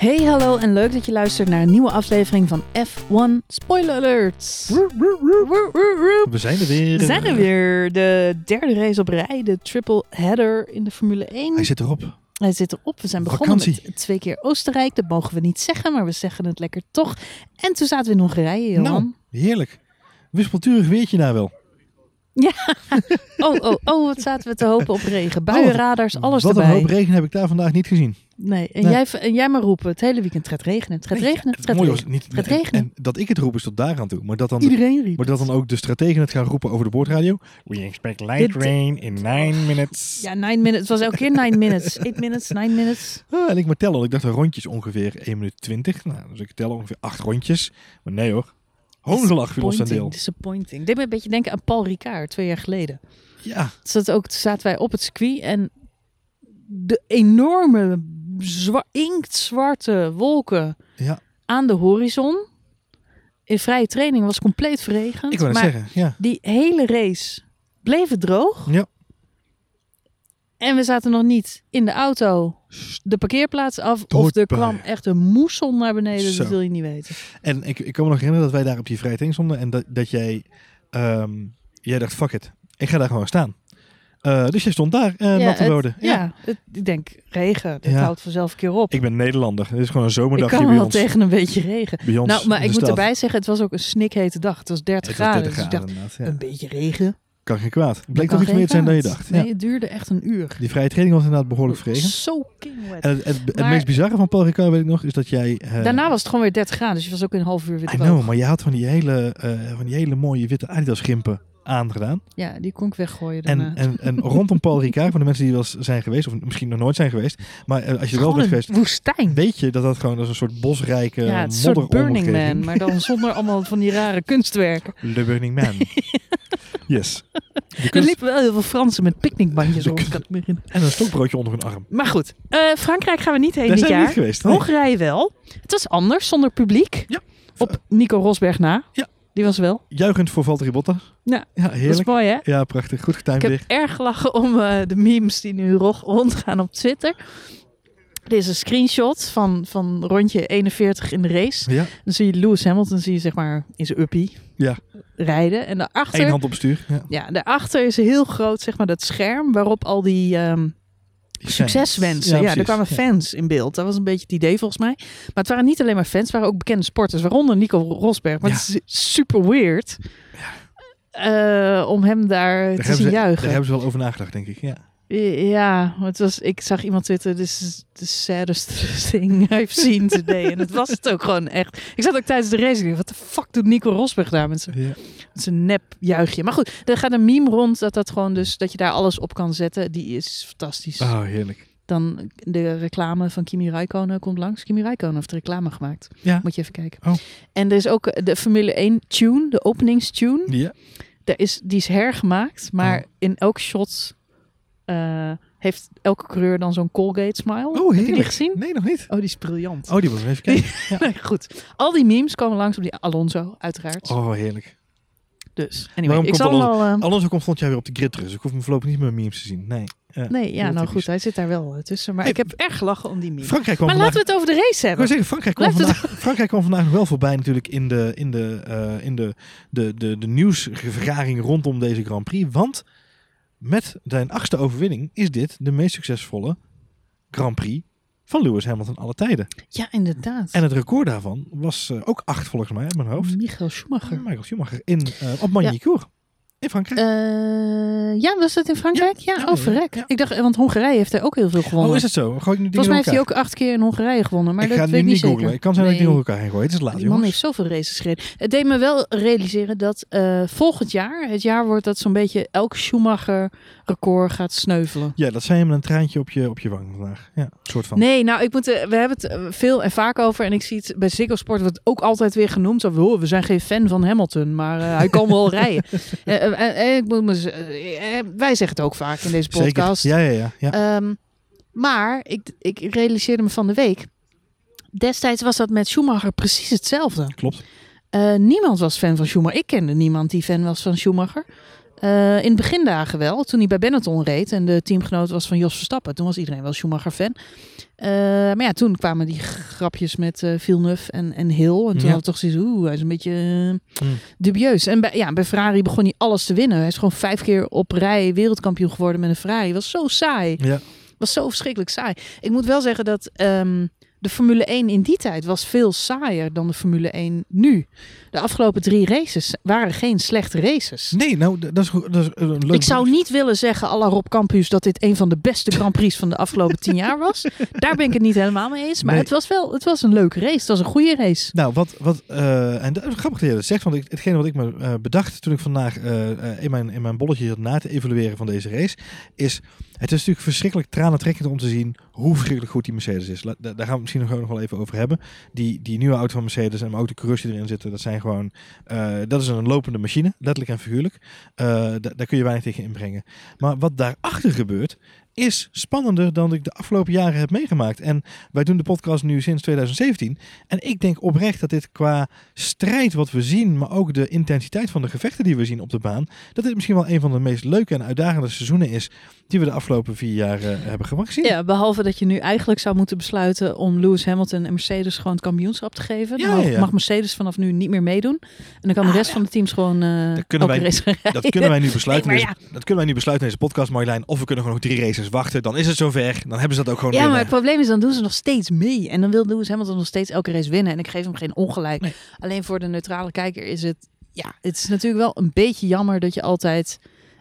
Hey, hallo en leuk dat je luistert naar een nieuwe aflevering van F1 Spoiler Alerts. We zijn er weer. We zijn er weer. De derde race op rij, de triple header in de Formule 1. Hij zit erop. Hij zit erop. We zijn begonnen Vakantie. met twee keer Oostenrijk. Dat mogen we niet zeggen, maar we zeggen het lekker toch. En toen zaten we in Hongarije, Johan. Nou, heerlijk. Wispelturig weertje daar wel. Oh, oh, oh, wat zaten we te hopen op regen. Buienradars, alles Wat erbij. een hoop regen heb ik daar vandaag niet gezien. Nee, en, Nee. Jij, en jij maar roepen. Het hele weekend het gaat regenen. Het gaat Nee, regenen. Het gaat was regenen. niet, en- regenen. En, dat ik het roep is tot daar aan toe. Maar dat dan, de, Iedereen riep maar dat dan ook de strategen het gaan roepen over de boordradio. We expect light Dit- rain in nine minutes. Ja, nine minutes. Het was elke keer nine minutes. Eight minutes, nine minutes. Ah, en ik maar tellen. want Ik dacht een rondjes ongeveer 1 minuut 20. Nou, dus ik tel ongeveer 8 rondjes. Maar nee hoor. Hoongelach viel ons deel. Disappointing. Dit me een beetje denken aan Paul Ricard twee jaar geleden. Ja, dat ook, zaten wij op het circuit en de enorme zwa inktzwarte wolken ja. aan de horizon. In vrije training was compleet verregend. ik het maar zeggen. Ja. die hele race bleef het droog. Ja. En we zaten nog niet in de auto de parkeerplaats af. Of er kwam echt een moesson naar beneden. Zo. Dat wil je niet weten. En ik, ik kan me nog herinneren dat wij daar op die vrije training stonden. En dat, dat jij, ehm, jij dacht, fuck it. Ik ga daar gewoon staan. Eh, dus jij stond daar, eh Ja, natte het-. Ja, het- ik denk regen. Dit Ja. houdt vanzelf een keer op. Ik ben Nederlander. Dit is gewoon een Ik zomerdagje kan bij wel ons. tegen een beetje regen. Bij ons Nou, maar ik moet stad. erbij zeggen, het was ook een snikhete dag. Het was 30 Het was graden. 30 dus ik dacht, graden inderdaad. Ja. een beetje regen. Kan geen kwaad. Het bleek toch iets meer te zijn dan je dacht. Nee, Ja. het duurde echt een uur. Die vrije training was inderdaad behoorlijk verregen. Zo king wet. En het, het, het Maar- meest bizarre van Paul Ricard weet ik nog, is dat jij... eh, Daarna was het gewoon weer 30 graden. Dus je was ook in een half uur weer droog. know, maar je had van die hele, eh, van die hele mooie witte Adidas gimpen aangedaan. Ja, die kon ik weggooien daarna. En, en, en rondom Paul Ricard, voor de mensen die wel zijn geweest, of misschien nog nooit zijn geweest, maar eh, als je er wel bent geweest, woestijn. weet je dat dat gewoon als een soort bosrijke ja, het soort Burning Man. Maar dan zonder allemaal van die rare kunstwerken. Le Burning Man. Yes. De Er kunst- liepen wel heel veel Fransen met picknickbandjes rond. En een stokbroodje onder hun arm. Maar goed, eh, Frankrijk gaan we niet heen Daar dit zijn we jaar. niet geweest. nee. Hongarije wel. Het was anders, zonder publiek. Ja. Op Nico Rosberg na. Ja. Die was wel. Juichend voor Valtteri Bottas. Ja, Ja, Dat is heerlijk. mooi, hè? Ja, prachtig. Goed getimed Ik heb erg gelachen om eh, de memes die nu ro- rondgaan op Twitter. Dit is een screenshot van, van rondje 41 in de race. Ja, Dan zie je Lewis Hamilton zie je zeg maar in zijn uppie Ja. Rijden. En daarachter, één hand op bestuur. Ja. ja, daarachter is heel groot zeg maar dat scherm waarop al die ehm, succeswensen. Ja, er precies. kwamen Ja. fans in beeld. Dat was een beetje het idee volgens mij. Maar het waren niet alleen maar fans, het waren ook bekende sporters, waaronder Nico Rosberg. Maar Ja. het is super weird eh, om hem daar Daar te zien ze, juichen. daar hebben ze wel over nagedacht, denk ik. Ja. Ja, het was, ik zag iemand twitteren, this is the saddest thing I've seen today. en het was het ook gewoon echt. Ik zat ook tijdens de race ik wat de fuck doet Nico Rosberg daar met zijn, Ja. met zijn nep juichje. Maar goed, er gaat een meme rond dat dat gewoon dus, dat je daar alles op kan zetten. Die is fantastisch. Oh, heerlijk. Dan de reclame van Kimi Räikkönen komt langs. Kimi Räikkönen heeft reclame gemaakt. Ja. Moet je even kijken. Oh. En er is ook de Formule 1 tune, de openingstune. Ja. Daar is, die is hergemaakt, maar Oh. in elk shot eh, heeft elke coureur dan zo'n Colgate smile. Oh, Heb je die gezien? Nee, nog niet. Oh, die is briljant. Oh, die moet ik even kijken. Ja. Nee, goed. Al die memes komen langs op die Alonso, uiteraard. Oh, heerlijk. Dus, anyway, Waarom ik komt zal Alonso- wel... eh, Alonso komt volgend jaar weer op de grid terug. Dus ik hoef hem voorlopig niet meer memes te zien. Nee. Ja. nee, ja, nou typisch. goed, hij zit daar wel eh, tussen. Maar Hey, ik heb erg gelachen om die memes. Frankrijk kwam Maar vandaag... laten we het over de race hebben. zeggen, Frankrijk kwam, het- vandaag, Frankrijk kwam vandaag wel voorbij natuurlijk in de, in de, eh, in de, de, de, de nieuwsvergaring rondom deze Grand Prix. Want met zijn achtste overwinning is dit de meest succesvolle Grand Prix van Lewis Hamilton alle tijden. Ja, inderdaad. En het record daarvan was eh, ook acht volgens mij uit mijn hoofd. Michael Schumacher. Michael Schumacher in, eh, op Magny-Cours in Frankrijk. Eh, ja, was dat in Frankrijk? Ja, Ja, oh ja, verrek. ja. Ik dacht, want Hongarije heeft hij ook heel veel gewonnen. oh, is het zo? Gooi ik nu Volgens mij heeft hij ook acht keer in Hongarije gewonnen, maar ik dat ga weet nu niet niet googlen. Ik kan zijn dat ik Nee. door elkaar heen gooi. Het is laat, Die man jongens. heeft zoveel races gereden. Het deed me wel realiseren dat eh, volgend jaar, het jaar wordt dat zo'n beetje elk Schumacher-record gaat sneuvelen. Ja, dat zei hem een traantje op je, op je wang vandaag. Ja, soort van. Nee, nou, ik moet, eh, we hebben het veel en vaak over. En ik zie het bij Ziggo Sport wordt ook altijd weer genoemd. Zo, "Oh, we zijn geen fan van Hamilton, maar hij kan wel rijden. Eh, eh, eh, eh, ik moet me eh, eh, wij zeggen het ook vaak in deze Zeker. podcast. Ja, ja, ja. ja. Ehm, maar ik, ik realiseerde me van de week. Destijds was dat met Schumacher precies hetzelfde. Klopt. Eh, niemand was fan van Schumacher. Ik kende niemand die fan was van Schumacher. Eh, in de begindagen wel, toen hij bij Benetton reed en de teamgenoot was van Jos Verstappen. Toen was iedereen wel Schumacher-fan. Eh, maar ja, toen kwamen die grapjes met eh Villeneuve en, en Hill. En toen Ja. had toch zoiets, oeh, hij is een beetje Hmm. dubieus. En bij, ja, bij Ferrari begon hij alles te winnen. Hij is gewoon vijf keer op rij wereldkampioen geworden met een Ferrari. was zo saai. Ja. was zo verschrikkelijk saai. Ik moet wel zeggen dat ehm, de Formule 1 in die tijd was veel saaier dan de Formule 1 nu. De afgelopen drie races waren geen slechte races. Nee, nou, dat is, goed- dat is een leuk... Ik zou niet willen zeggen, à la Rob Campus, dat dit een van de beste Grand Prix van de afgelopen tien jaar was. Daar ben ik het niet helemaal mee eens. Maar Nee. het was wel het was een leuke race. Het was een goede race. Nou, wat, wat eh, en dat is grappig dat je dat zegt, want ik, hetgene wat ik me eh, bedacht toen ik vandaag eh, eh, in, mijn, in mijn bolletje zat na te evalueren van deze race, is het is natuurlijk verschrikkelijk tranentrekkend om te zien hoe verschrikkelijk goed die Mercedes is. Daar gaan we misschien nog, wel even over hebben. Die, die nieuwe auto van Mercedes en de coureurs die erin zitten, dat zijn gewoon, eh, dat is een lopende machine, letterlijk en figuurlijk. Eh, da- daar kun je weinig tegen inbrengen. Maar wat daarachter gebeurt, is spannender dan ik de afgelopen jaren heb meegemaakt. En wij doen de podcast nu sinds 2017. En ik denk oprecht dat dit qua strijd wat we zien, maar ook de intensiteit van de gevechten die we zien op de baan, dat dit misschien wel een van de meest leuke en uitdagende seizoenen is die we de afgelopen vier jaar eh, hebben gemaakt. Zien. Ja, behalve dat je nu eigenlijk zou moeten besluiten om Lewis Hamilton en Mercedes gewoon het kampioenschap te geven. Ja, mag, ja, ja. mag Mercedes vanaf nu niet meer meedoen. En dan kan de Ah, rest van de teams gewoon eh Dat kunnen wij- race gaan Dat kunnen wij nu besluiten. Nee, dat kunnen wij nu besluiten in deze podcast, Marjolein. Of we kunnen gewoon nog drie races wachten. Dan is het zover. Dan hebben ze dat ook gewoon Ja, maar het probleem is, dan doen ze nog steeds mee. En dan wil Lewis Hamilton nog steeds elke race winnen. En ik geef hem geen ongelijk. Nee. Alleen voor de neutrale kijker is het... Ja, het is natuurlijk wel een beetje jammer dat je altijd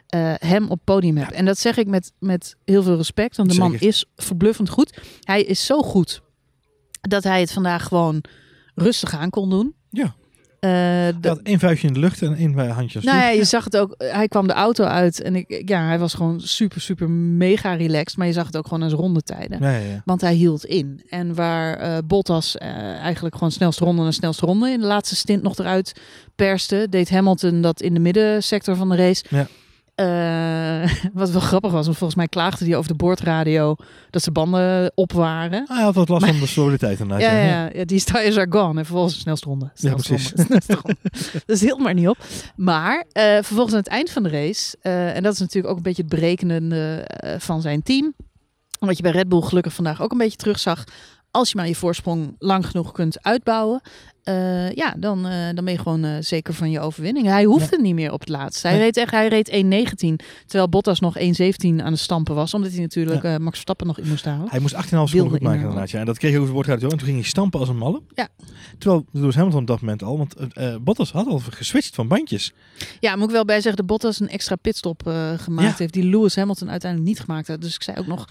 eh, hem op podium hebt. En dat zeg ik met, met heel veel respect. Want de man is verbluffend goed. Hij is zo goed dat hij het vandaag gewoon rustig aan kon doen. Ja. Eh, Hij de- had één vuistje in de lucht en één bij handje. nou ja, je zag het ook. Hij kwam de auto uit en ik, ja, hij was gewoon super, super mega relaxed. Maar je zag het ook gewoon zijn rondetijden. Ja, ja, ja. Want hij hield in. En waar eh, Bottas eh, eigenlijk gewoon snelste ronde en snelste ronde in de laatste stint nog eruit perste, deed Hamilton dat in de middensector van de race. Ja. Eh, wat wel grappig was, want volgens mij klaagde hij over de boordradio dat zijn banden op waren. Hij had wat last van de stabiliteit inderdaad. Ja, ja. ja, ja, die tires are gone. En vervolgens de snelste ronde. Snelste precies. dus hield maar niet op. Maar eh, vervolgens aan het eind van de race, eh, en dat is natuurlijk ook een beetje het berekenende van zijn team. Wat je bij Red Bull gelukkig vandaag ook een beetje terugzag. Als je maar je voorsprong lang genoeg kunt uitbouwen. Eh, ja, dan, eh, dan ben je gewoon eh, zeker van je overwinning. Hij hoefde niet meer op het laatst. Hij Nee. reed echt, hij reed 1.19. Terwijl Bottas nog 1.17 aan de stampen was. Omdat hij natuurlijk Max Verstappen nog in moest halen. Hij moest 18,5 Wilde seconden goed maken inderdaad. Ja. En dat kreeg hij over het uit. En toen ging hij stampen als een malle. Ja. Terwijl Lewis Hamilton op dat moment al, want Bottas had al geswitcht van bandjes. Ja, moet ik wel bij zeggen, de Bottas een extra pitstop gemaakt Ja. heeft. Die Lewis Hamilton uiteindelijk niet gemaakt heeft. Dus ik zei ook nog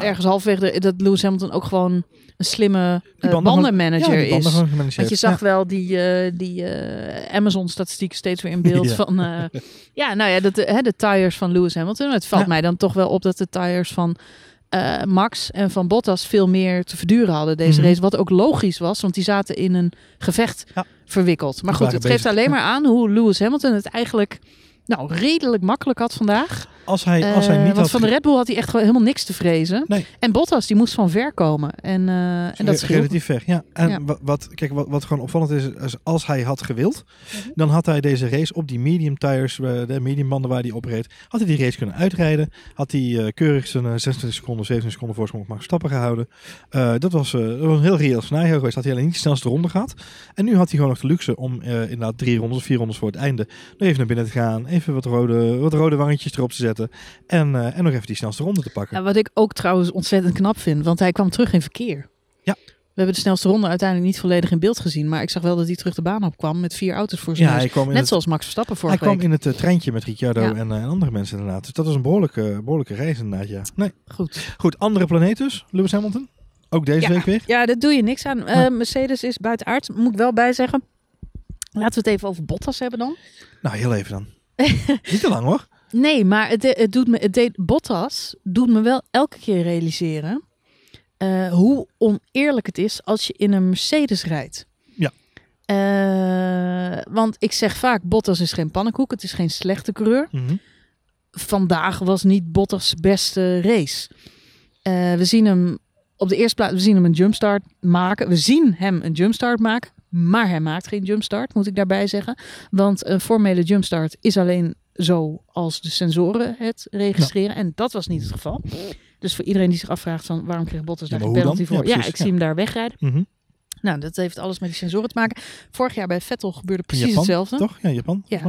ergens halverwege de- dat Lewis Hamilton ook gewoon een slimme bandenmanager is. Want je zag Ja. wel die, eh, die eh, Amazon-statistiek steeds weer in beeld Ja. van... eh, ja, nou ja, dat, de, hè, de tires van Lewis Hamilton. Het valt Ja. mij dan toch wel op dat de tires van Max en van Bottas veel meer te verduren hadden deze Mhm. race. Wat ook logisch was, want die zaten in een gevecht verwikkeld. Maar goed, het geeft bezig. alleen maar aan hoe Lewis Hamilton het eigenlijk... Nou, redelijk makkelijk had vandaag. Als hij, als hij Eh, niet want had van de Red Bull had hij echt gewoon helemaal niks te vrezen. Nee. En Bottas, die moest van ver komen. En, eh, en dat scheelt. relatief ver. Ja. En Ja. Wat, kijk, wat, wat gewoon opvallend is, is als hij had gewild, Mhm. dan had hij deze race op die medium tires, eh, de medium banden waar hij op reed, had hij die race kunnen uitrijden. Had hij keurig zijn eh, 26 seconden, 27 seconden voorsprong op Max Verstappen gehouden. Eh, dat, was, dat was een heel reëel scenario geweest. Had hij alleen niet de snelste ronde gehad. En nu had hij gewoon nog de luxe om inderdaad drie rondes of vier rondes voor het einde even naar binnen te gaan. Even wat rode, wat rode wangetjes erop te zetten. En, eh, en nog even die snelste ronde te pakken. Ja, wat ik ook trouwens ontzettend knap vind, want hij kwam terug in verkeer. Ja. We hebben de snelste ronde uiteindelijk niet volledig in beeld gezien, maar ik zag wel dat hij terug de baan op kwam met vier auto's voor zijn Ja, hij kwam Net het, zoals Max Verstappen hij vorige kwam week. in het eh, treintje met Ricciardo Ja. en, eh, en andere mensen inderdaad. Dus dat was een behoorlijke, behoorlijke reis inderdaad, ja. Nee. Goed. Goed, andere planeet dus, Lewis Hamilton. Ook deze Ja. week weer. Ja, daar doe je niks aan. Mercedes is buitenaard, moet ik wel bij zeggen. Laten we het even over Bottas hebben dan. Nou, heel even dan. Niet te lang hoor. Nee, maar het, het doet me, het deed, Bottas doet me wel elke keer realiseren eh, hoe oneerlijk het is als je in een Mercedes rijdt. Ja. Eh, want ik zeg vaak, Bottas is geen pannenkoek, het is geen slechte coureur. Mhm. Vandaag was niet Bottas beste race. Eh, we zien hem op de eerste plaats, we zien hem een jumpstart maken. We zien hem een jumpstart maken, maar hij maakt geen jumpstart, moet ik daarbij zeggen. Want een formele jumpstart is alleen zo als de sensoren het registreren. En dat was niet het geval. Dus voor iedereen die zich afvraagt van waarom kreeg Bottas daar dan? penalty voor? Ja, ik zie hem daar wegrijden. Mhm. Nou, dat heeft alles met die sensoren te maken. Vorig jaar bij Vettel gebeurde precies Japan, hetzelfde. Toch? Ja, Japan. Ja.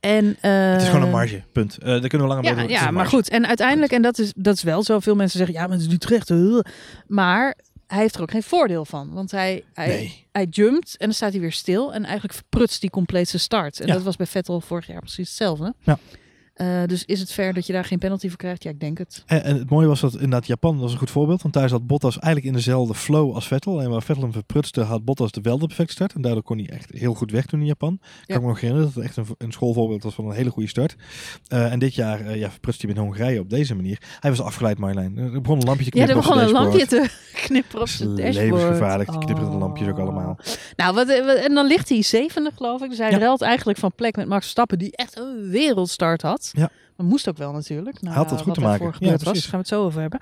En, Het is gewoon een eh, marge, punt. Eh daar kunnen we langer Ja, doen. Ja een maar goed. En uiteindelijk, en dat is, dat is wel zo. Veel mensen zeggen, ja, maar het is Utrecht. uh. Maar hij heeft er ook geen voordeel van. Want hij, hij, Nee. hij jumpt en dan staat hij weer stil. En eigenlijk verprutst hij compleet zijn start. En Ja. dat was bij Vettel vorig jaar precies hetzelfde. Ja. Eh, dus is het fair dat je daar geen penalty voor krijgt? Ja, ik denk het. En, en het mooie was dat inderdaad Japan was een goed voorbeeld. Want daar zat Bottas eigenlijk in dezelfde flow als Vettel. En waar Vettel hem verprutste, had Bottas de wel de perfecte start. En daardoor kon hij echt heel goed weg doen in Japan. Kan ik me nog herinneren dat het echt een, een schoolvoorbeeld was van een hele goede start. Eh, en dit jaar uh, ja, verprutste hij met Hongarije op deze manier. Hij was afgeleid, Marjolein. Er begon een lampje te Ja, knippen er begon een lampje te knipperen op zijn dashboard. levensgevaarlijk, knipperende Oh. lampjes ook allemaal. Nou, wat, wat- en dan ligt hij zevende, geloof ik. Dus hij Ja. ruilt eigenlijk van plek met Max Verstappen, die echt een wereldstart had. Ja. Maar moest ook wel natuurlijk. Nou, Had dat goed te maken. Ja, was, precies. gaan we het zo over hebben.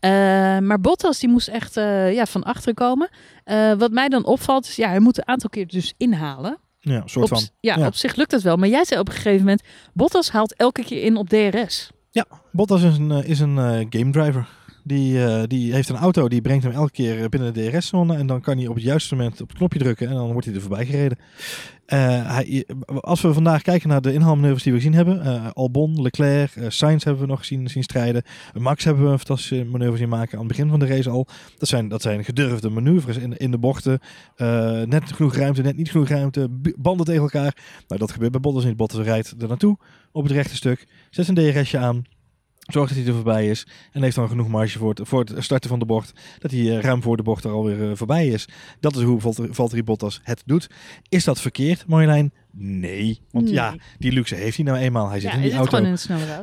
Eh, maar Bottas die moest echt eh, ja, van achteren komen. Eh, wat mij dan opvalt is, ja, hij moet een aantal keer dus inhalen. Ja, soort Op, van. ja, ja. op zich lukt dat wel. Maar jij zei op een gegeven moment, Bottas haalt elke keer in op DRS. Bottas is een, is een game driver. Die, eh, die heeft een auto, die brengt hem elke keer binnen de DRS-zone. En dan kan hij op het juiste moment op het knopje drukken en dan wordt hij er voorbij gereden. Eh, hij, als we vandaag kijken naar de inhaalmanoeuvres die we gezien hebben. eh, Albon, Leclerc, Sainz hebben we nog gezien, zien strijden. Max hebben we een fantastische manoeuvre zien maken aan het begin van de race al. Dat zijn, dat zijn gedurfde manoeuvres in, in de bochten. Net genoeg ruimte, net niet genoeg ruimte. Banden tegen elkaar. Nou, dat gebeurt bij Bottas niet. Bottas rijdt er naartoe op het rechte stuk. Zet zijn DRSje aan. Zorgt dat hij er voorbij is. En heeft dan genoeg marge voor het, voor het starten van de bocht. Dat hij eh, ruim voor de bocht er alweer eh, voorbij is. Dat is hoe Valtteri- Bottas het doet. Is dat verkeerd, Marjolein? Nee. Want Nee. ja, die luxe heeft hij nou eenmaal. Hij zit Ja, in die auto. in.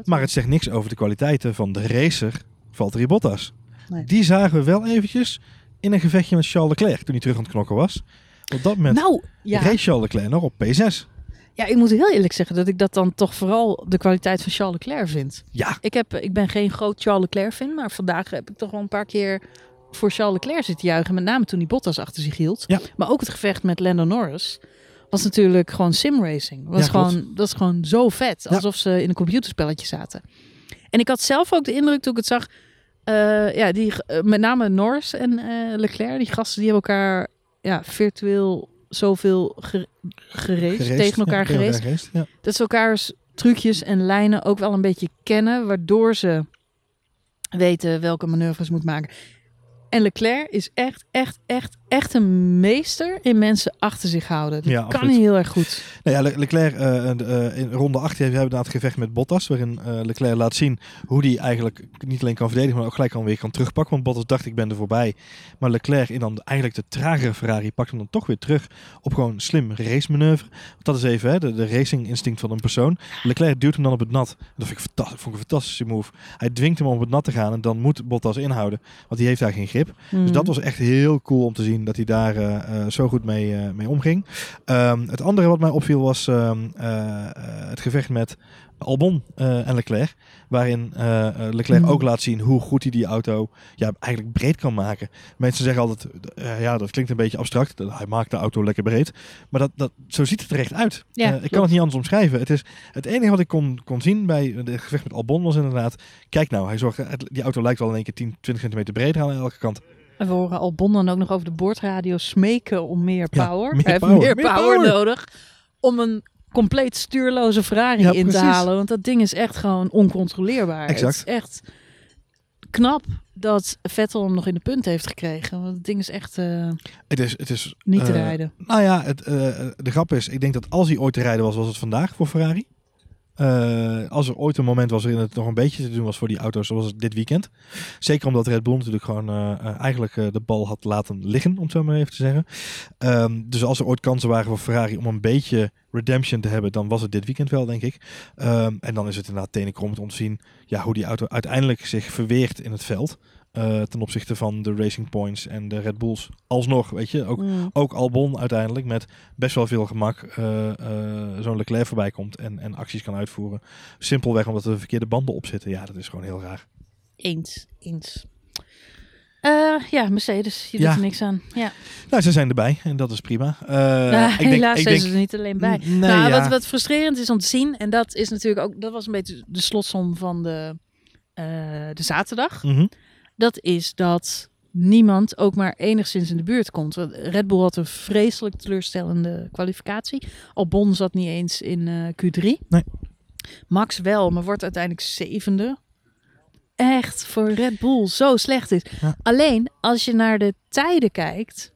Maar het zegt niks over de kwaliteiten van de racer Valtteri Bottas. Nee. Die zagen we wel eventjes in een gevechtje met Charles Leclerc toen hij terug aan het knokken was. Op dat moment nou, ja. race Charles Leclerc nog op P6. Ja, ik moet heel eerlijk zeggen dat ik dat dan toch vooral de kwaliteit van Charles Leclerc vind. Ja, Ik, heb, ik ben geen groot Charles Leclerc fan, maar vandaag heb ik toch wel een paar keer voor Charles Leclerc zitten juichen. Met name toen hij Bottas achter zich hield. Ja. Maar ook het gevecht met Lando Norris was natuurlijk gewoon simracing. Was Ja, gewoon, dat is gewoon zo vet. Alsof ze in een computerspelletje zaten. En ik had zelf ook de indruk toen ik het zag. eh, ja, die, eh, met name Norris en eh, Leclerc, die gasten die hebben elkaar ja, virtueel zoveel ge, geraced, geraced. tegen elkaar Ja, tegen geraced geraced, Ja. dat ze elkaars trucjes en lijnen ook wel een beetje kennen, waardoor ze weten welke manoeuvres moet maken. En Leclerc is echt, echt, echt, echt een meester in mensen achter zich houden. Dat Ja, kan absoluut. hij heel erg goed. Nou ja, Le- Leclerc uh, uh, in ronde 8 hebben we inderdaad gevecht met Bottas. Waarin uh, Leclerc laat zien hoe hij eigenlijk niet alleen kan verdedigen, maar ook gelijk kan weer kan terugpakken. Want Bottas dacht ik ben er voorbij. Maar Leclerc in dan eigenlijk de tragere Ferrari pakt hem dan toch weer terug op gewoon slim race manoeuvre. Want dat is even hè, de, de racing instinct van een persoon. Leclerc duwt hem dan op het nat. Dat vind ik, vond ik een fantastische move. Hij dwingt hem om op het nat te gaan en dan moet Bottas inhouden. Want die heeft daar geen grip. Mm. Dus dat was echt heel cool om te zien dat hij daar uh, uh, zo goed mee, uh, mee omging. Um, het andere wat mij opviel was um, het gevecht met Albon en Leclerc. Waarin Leclerc mm. ook laat zien hoe goed hij die auto ja, eigenlijk breed kan maken. Mensen zeggen altijd, ja dat klinkt een beetje abstract. Hij maakt de auto lekker breed. Maar dat, dat, zo ziet het er echt uit. Ja, ik kan het niet anders omschrijven. Het, is, het enige wat ik kon, kon zien bij het gevecht met Albon was inderdaad... Kijk nou, hij zorgt, die auto lijkt wel in één keer 10, 20 centimeter breder aan elke kant. En we horen Albon dan ook nog over de boordradio smeken om meer power. Meer Hij heeft power, meer, meer power, power. nodig om een compleet stuurloze Ferrari Ja, in te halen. Want dat ding is echt gewoon oncontroleerbaar. Exact. Het is echt knap dat Vettel hem nog in de punt heeft gekregen. Want het ding is echt uh, het is, het is, niet te uh, rijden. Nou ja, het, uh, de grap is, ik denk dat als hij ooit te rijden was, was het vandaag voor Ferrari. Uh, als er ooit een moment was waarin het nog een beetje te doen was voor die auto's, zoals het dit weekend. Zeker omdat Red Bull natuurlijk gewoon uh, uh, eigenlijk de bal had laten liggen, om het zo maar even te zeggen. Um, dus als er ooit kansen waren voor Ferrari om een beetje redemption te hebben, dan was het dit weekend wel, denk ik. Um, en dan is het inderdaad tenenkrommend om te zien ja, hoe die auto uiteindelijk zich verweert in het veld. Uh, ten opzichte van de Racing Points en de Red Bulls. Alsnog, weet je, ook, Mm. ook Albon uiteindelijk met best wel veel gemak uh, uh, zo'n Leclerc voorbij komt en, en acties kan uitvoeren. Simpelweg omdat er de verkeerde banden op zitten. Ja, dat is gewoon heel raar. Eens, eens. Eh, ja, Mercedes. Je doet Ja. er niks aan. Ja. Nou, ze zijn erbij en dat is prima. Eh, Nou, ik denk- helaas ik zijn denk- ze er niet alleen bij. N- Nee, nou, ja. wat, wat frustrerend is om te zien, en dat is natuurlijk ook, dat was een beetje de slotsom van de, eh, de zaterdag. Mhm. Dat is dat niemand ook maar enigszins in de buurt komt. Red Bull had een vreselijk teleurstellende kwalificatie. Albon zat niet eens in eh, Q3. Nee. Max wel, maar wordt uiteindelijk zevende. Echt voor Red Bull zo slecht is. Ja. Alleen als je naar de tijden kijkt,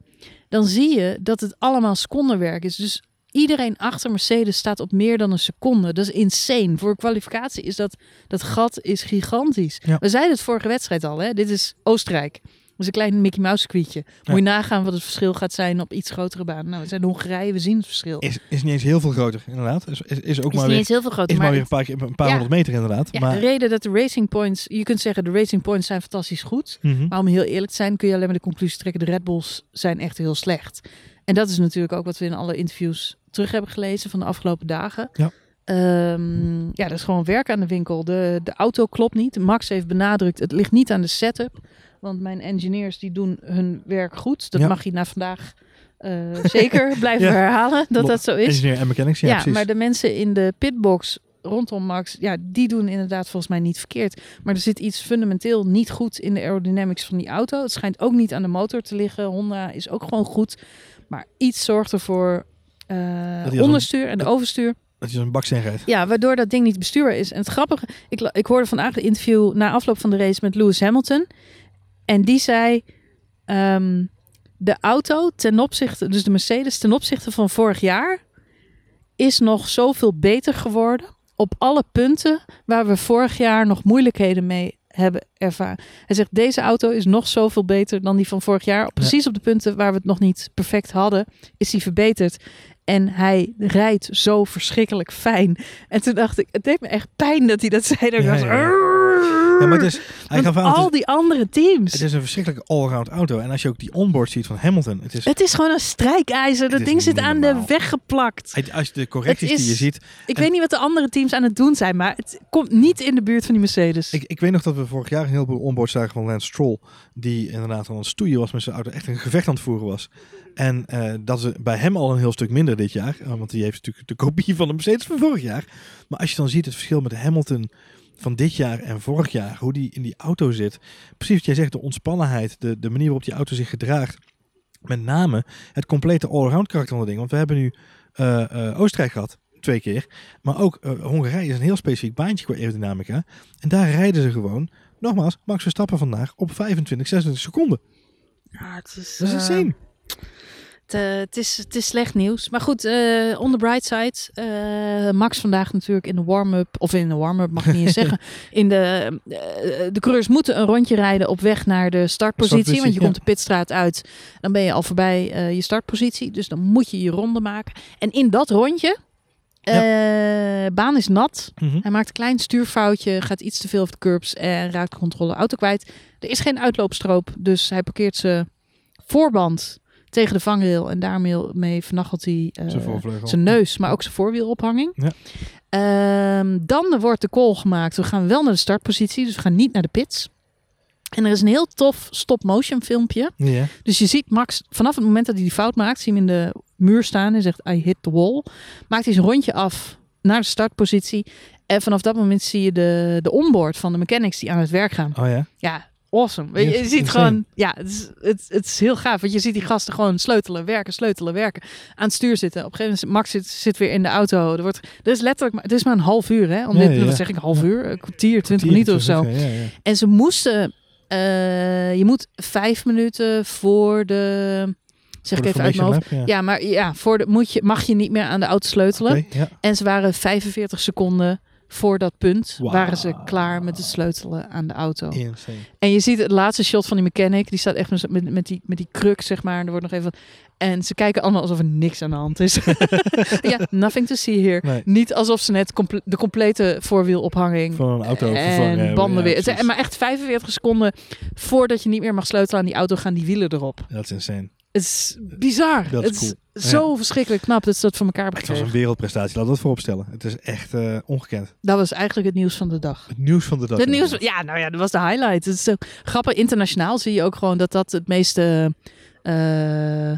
dan zie je dat het allemaal secondenwerk is. Dus iedereen achter Mercedes staat op meer dan een seconde. Dat is insane. Voor kwalificatie is dat, dat gat is gigantisch. Ja. We zeiden het vorige wedstrijd al, hè? dit is Oostenrijk. Dat is een klein Mickey Mouse circuitje. Moet je nagaan wat het verschil gaat zijn op iets grotere baan. Nou, we zijn Hongarije, we zien het verschil. Is, is niet eens heel veel groter, inderdaad. Is, is, is ook is maar niet weer, eens heel veel groter. is maar weer een paar, keer- een paar Ja. honderd meter, inderdaad. ja, maar, de reden dat de Racing Points, je kunt zeggen de Racing Points zijn fantastisch goed. Mhm. Maar om heel eerlijk te zijn kun je alleen maar de conclusie trekken, de Red Bulls zijn echt heel slecht. En dat is natuurlijk ook wat we in alle interviews terug hebben gelezen van de afgelopen dagen. Ja. Ehm, ja, dat is gewoon werk aan de winkel. De, de auto klopt niet. Max heeft benadrukt, het ligt niet aan de setup. Want mijn engineers die doen hun werk goed. Dat Ja. mag je na vandaag eh, zeker blijven Ja. herhalen dat dat zo is. Engineer en mechanics, ja, Ja, precies. maar de mensen in de pitbox rondom Max, ja, die doen inderdaad volgens mij niet verkeerd. Maar er zit iets fundamenteel niet goed in de aerodynamics van die auto. Het schijnt ook niet aan de motor te liggen. Honda is ook gewoon goed. Maar iets zorgt ervoor een- onderstuur en de overstuur. Dat je zo'n baksteen rijdt. Ja, waardoor dat ding niet bestuurbaar is. En het grappige, ik, ik hoorde vandaag een interview na afloop van de race met Lewis Hamilton. En die zei, ehm, de auto ten opzichte, dus de Mercedes ten opzichte van vorig jaar, is nog zoveel beter geworden op alle punten waar we vorig jaar nog moeilijkheden mee hebben ervaren. Hij zegt, deze auto is nog zoveel beter dan die van vorig jaar. Precies op de punten waar we het nog niet perfect hadden, is die verbeterd. En hij rijdt zo verschrikkelijk fijn. En toen dacht ik, het deed me echt pijn dat hij dat zei. Dat ik Ja, was, ja, Ja, maar het is, hij Want gaf aan, het al is, die andere teams. het is een verschrikkelijke allround auto. En als je ook die onboard ziet van Hamilton, het is, Het is gewoon een strijkijzer. Dat ding zit aan de weg geplakt. als je de correcties die je ziet. Ik En- weet niet wat de andere teams aan het doen zijn, maar het komt niet in de buurt van die Mercedes. Ik, ik weet nog dat we vorig jaar een heleboel onboard zagen van Lance Stroll. Die inderdaad aan het stoeien was met zijn auto. Echt een gevecht aan het voeren was. En eh, dat is bij hem al een heel stuk minder dit jaar. eh, want die heeft natuurlijk de kopie van de Mercedes van vorig jaar. Maar als je dan ziet het verschil met de Hamilton van dit jaar en vorig jaar. Hoe die in die auto zit. Precies wat jij zegt, de ontspannenheid. De, de manier waarop die auto zich gedraagt. Met name het complete allround karakter van het ding. Want we hebben nu eh, eh, Oostenrijk gehad. Twee keer. Maar ook eh, Hongarije is een heel specifiek baantje qua aerodynamica. En daar rijden ze gewoon. Nogmaals, Max Verstappen vandaag op 25, 26 seconden. Ja, het is, Dat is insane. Het, eh, het, is, het is slecht nieuws. Maar goed, eh on the bright side. eh, Max vandaag natuurlijk in de warm-up. Of in de warm-up mag ik niet eens zeggen. In de, de coureurs moeten een rondje rijden op weg naar de startpositie. Startpositie, want je ja. komt de pitstraat uit. Dan ben je al voorbij je startpositie. Dus dan moet je je ronde maken. En in dat rondje... baan is nat. Mhm. Hij maakt een klein stuurfoutje, gaat iets te veel over de curbs en raakt de controle auto kwijt. Er is geen uitloopstroop, dus hij parkeert zijn voorband tegen de vangrail en daarmee mee vernachelt hij eh, Zijn neus, maar ook zijn voorwielophanging. Ja. Ehm, dan wordt de call gemaakt. We gaan wel naar de startpositie, dus we gaan niet naar de pits. En er is een heel tof stop-motion filmpje. Dus je ziet Max vanaf het moment dat hij die fout maakt, zie je hem in de muur staan en zegt I hit the wall. Maakt hij zijn rondje af naar de startpositie. En vanaf dat moment zie je de, de onboard van de mechanics die aan het werk gaan. Oh ja. Ja, awesome. Weet Je, je ziet gewoon, ja, het is, het, het is heel gaaf. Want je ziet die gasten gewoon sleutelen, werken, sleutelen, werken. Aan het stuur zitten. Op een gegeven moment, Max zit, zit weer in de auto. Er, wordt, er is letterlijk, maar- het is maar een half uur, hè? Om Ja, dit, ja, wat zeg ik, half uur? Een kwartier, twintig minuten of zo. Ja. En ze moesten, eh, je moet vijf minuten voor de, zeg ik even uit mijn hoofd. ja. Ja, maar ja, voor de, moet je, mag je niet meer aan de auto sleutelen. Ja. En ze waren 45 seconden voor dat punt, waren ze klaar met het sleutelen aan de auto. Insane. En je ziet het laatste shot van die mechanic, die staat echt met, met, met die, met die kruk, zeg maar. Er wordt nog even. En ze kijken allemaal alsof er niks aan de hand is. ja, nothing to see here. Nee. Niet alsof ze net comple- de complete voorwielophanging Van een auto vervangen en banden ja, weer. Maar echt 45 seconden voordat je niet meer mag sleutelen aan die auto, gaan die wielen erop. Dat is insane. Het is bizar. Dat is het cool. is zo verschrikkelijk knap dat ze dat voor elkaar hebben Het was een wereldprestatie, laten we dat vooropstellen. Het is echt eh, ongekend. Dat was eigenlijk het nieuws van de dag. Het nieuws van de dag. Het nieuws, ja, nou ja, dat was de highlight. Het is zo grappig. Internationaal zie je ook gewoon dat dat het meeste eh,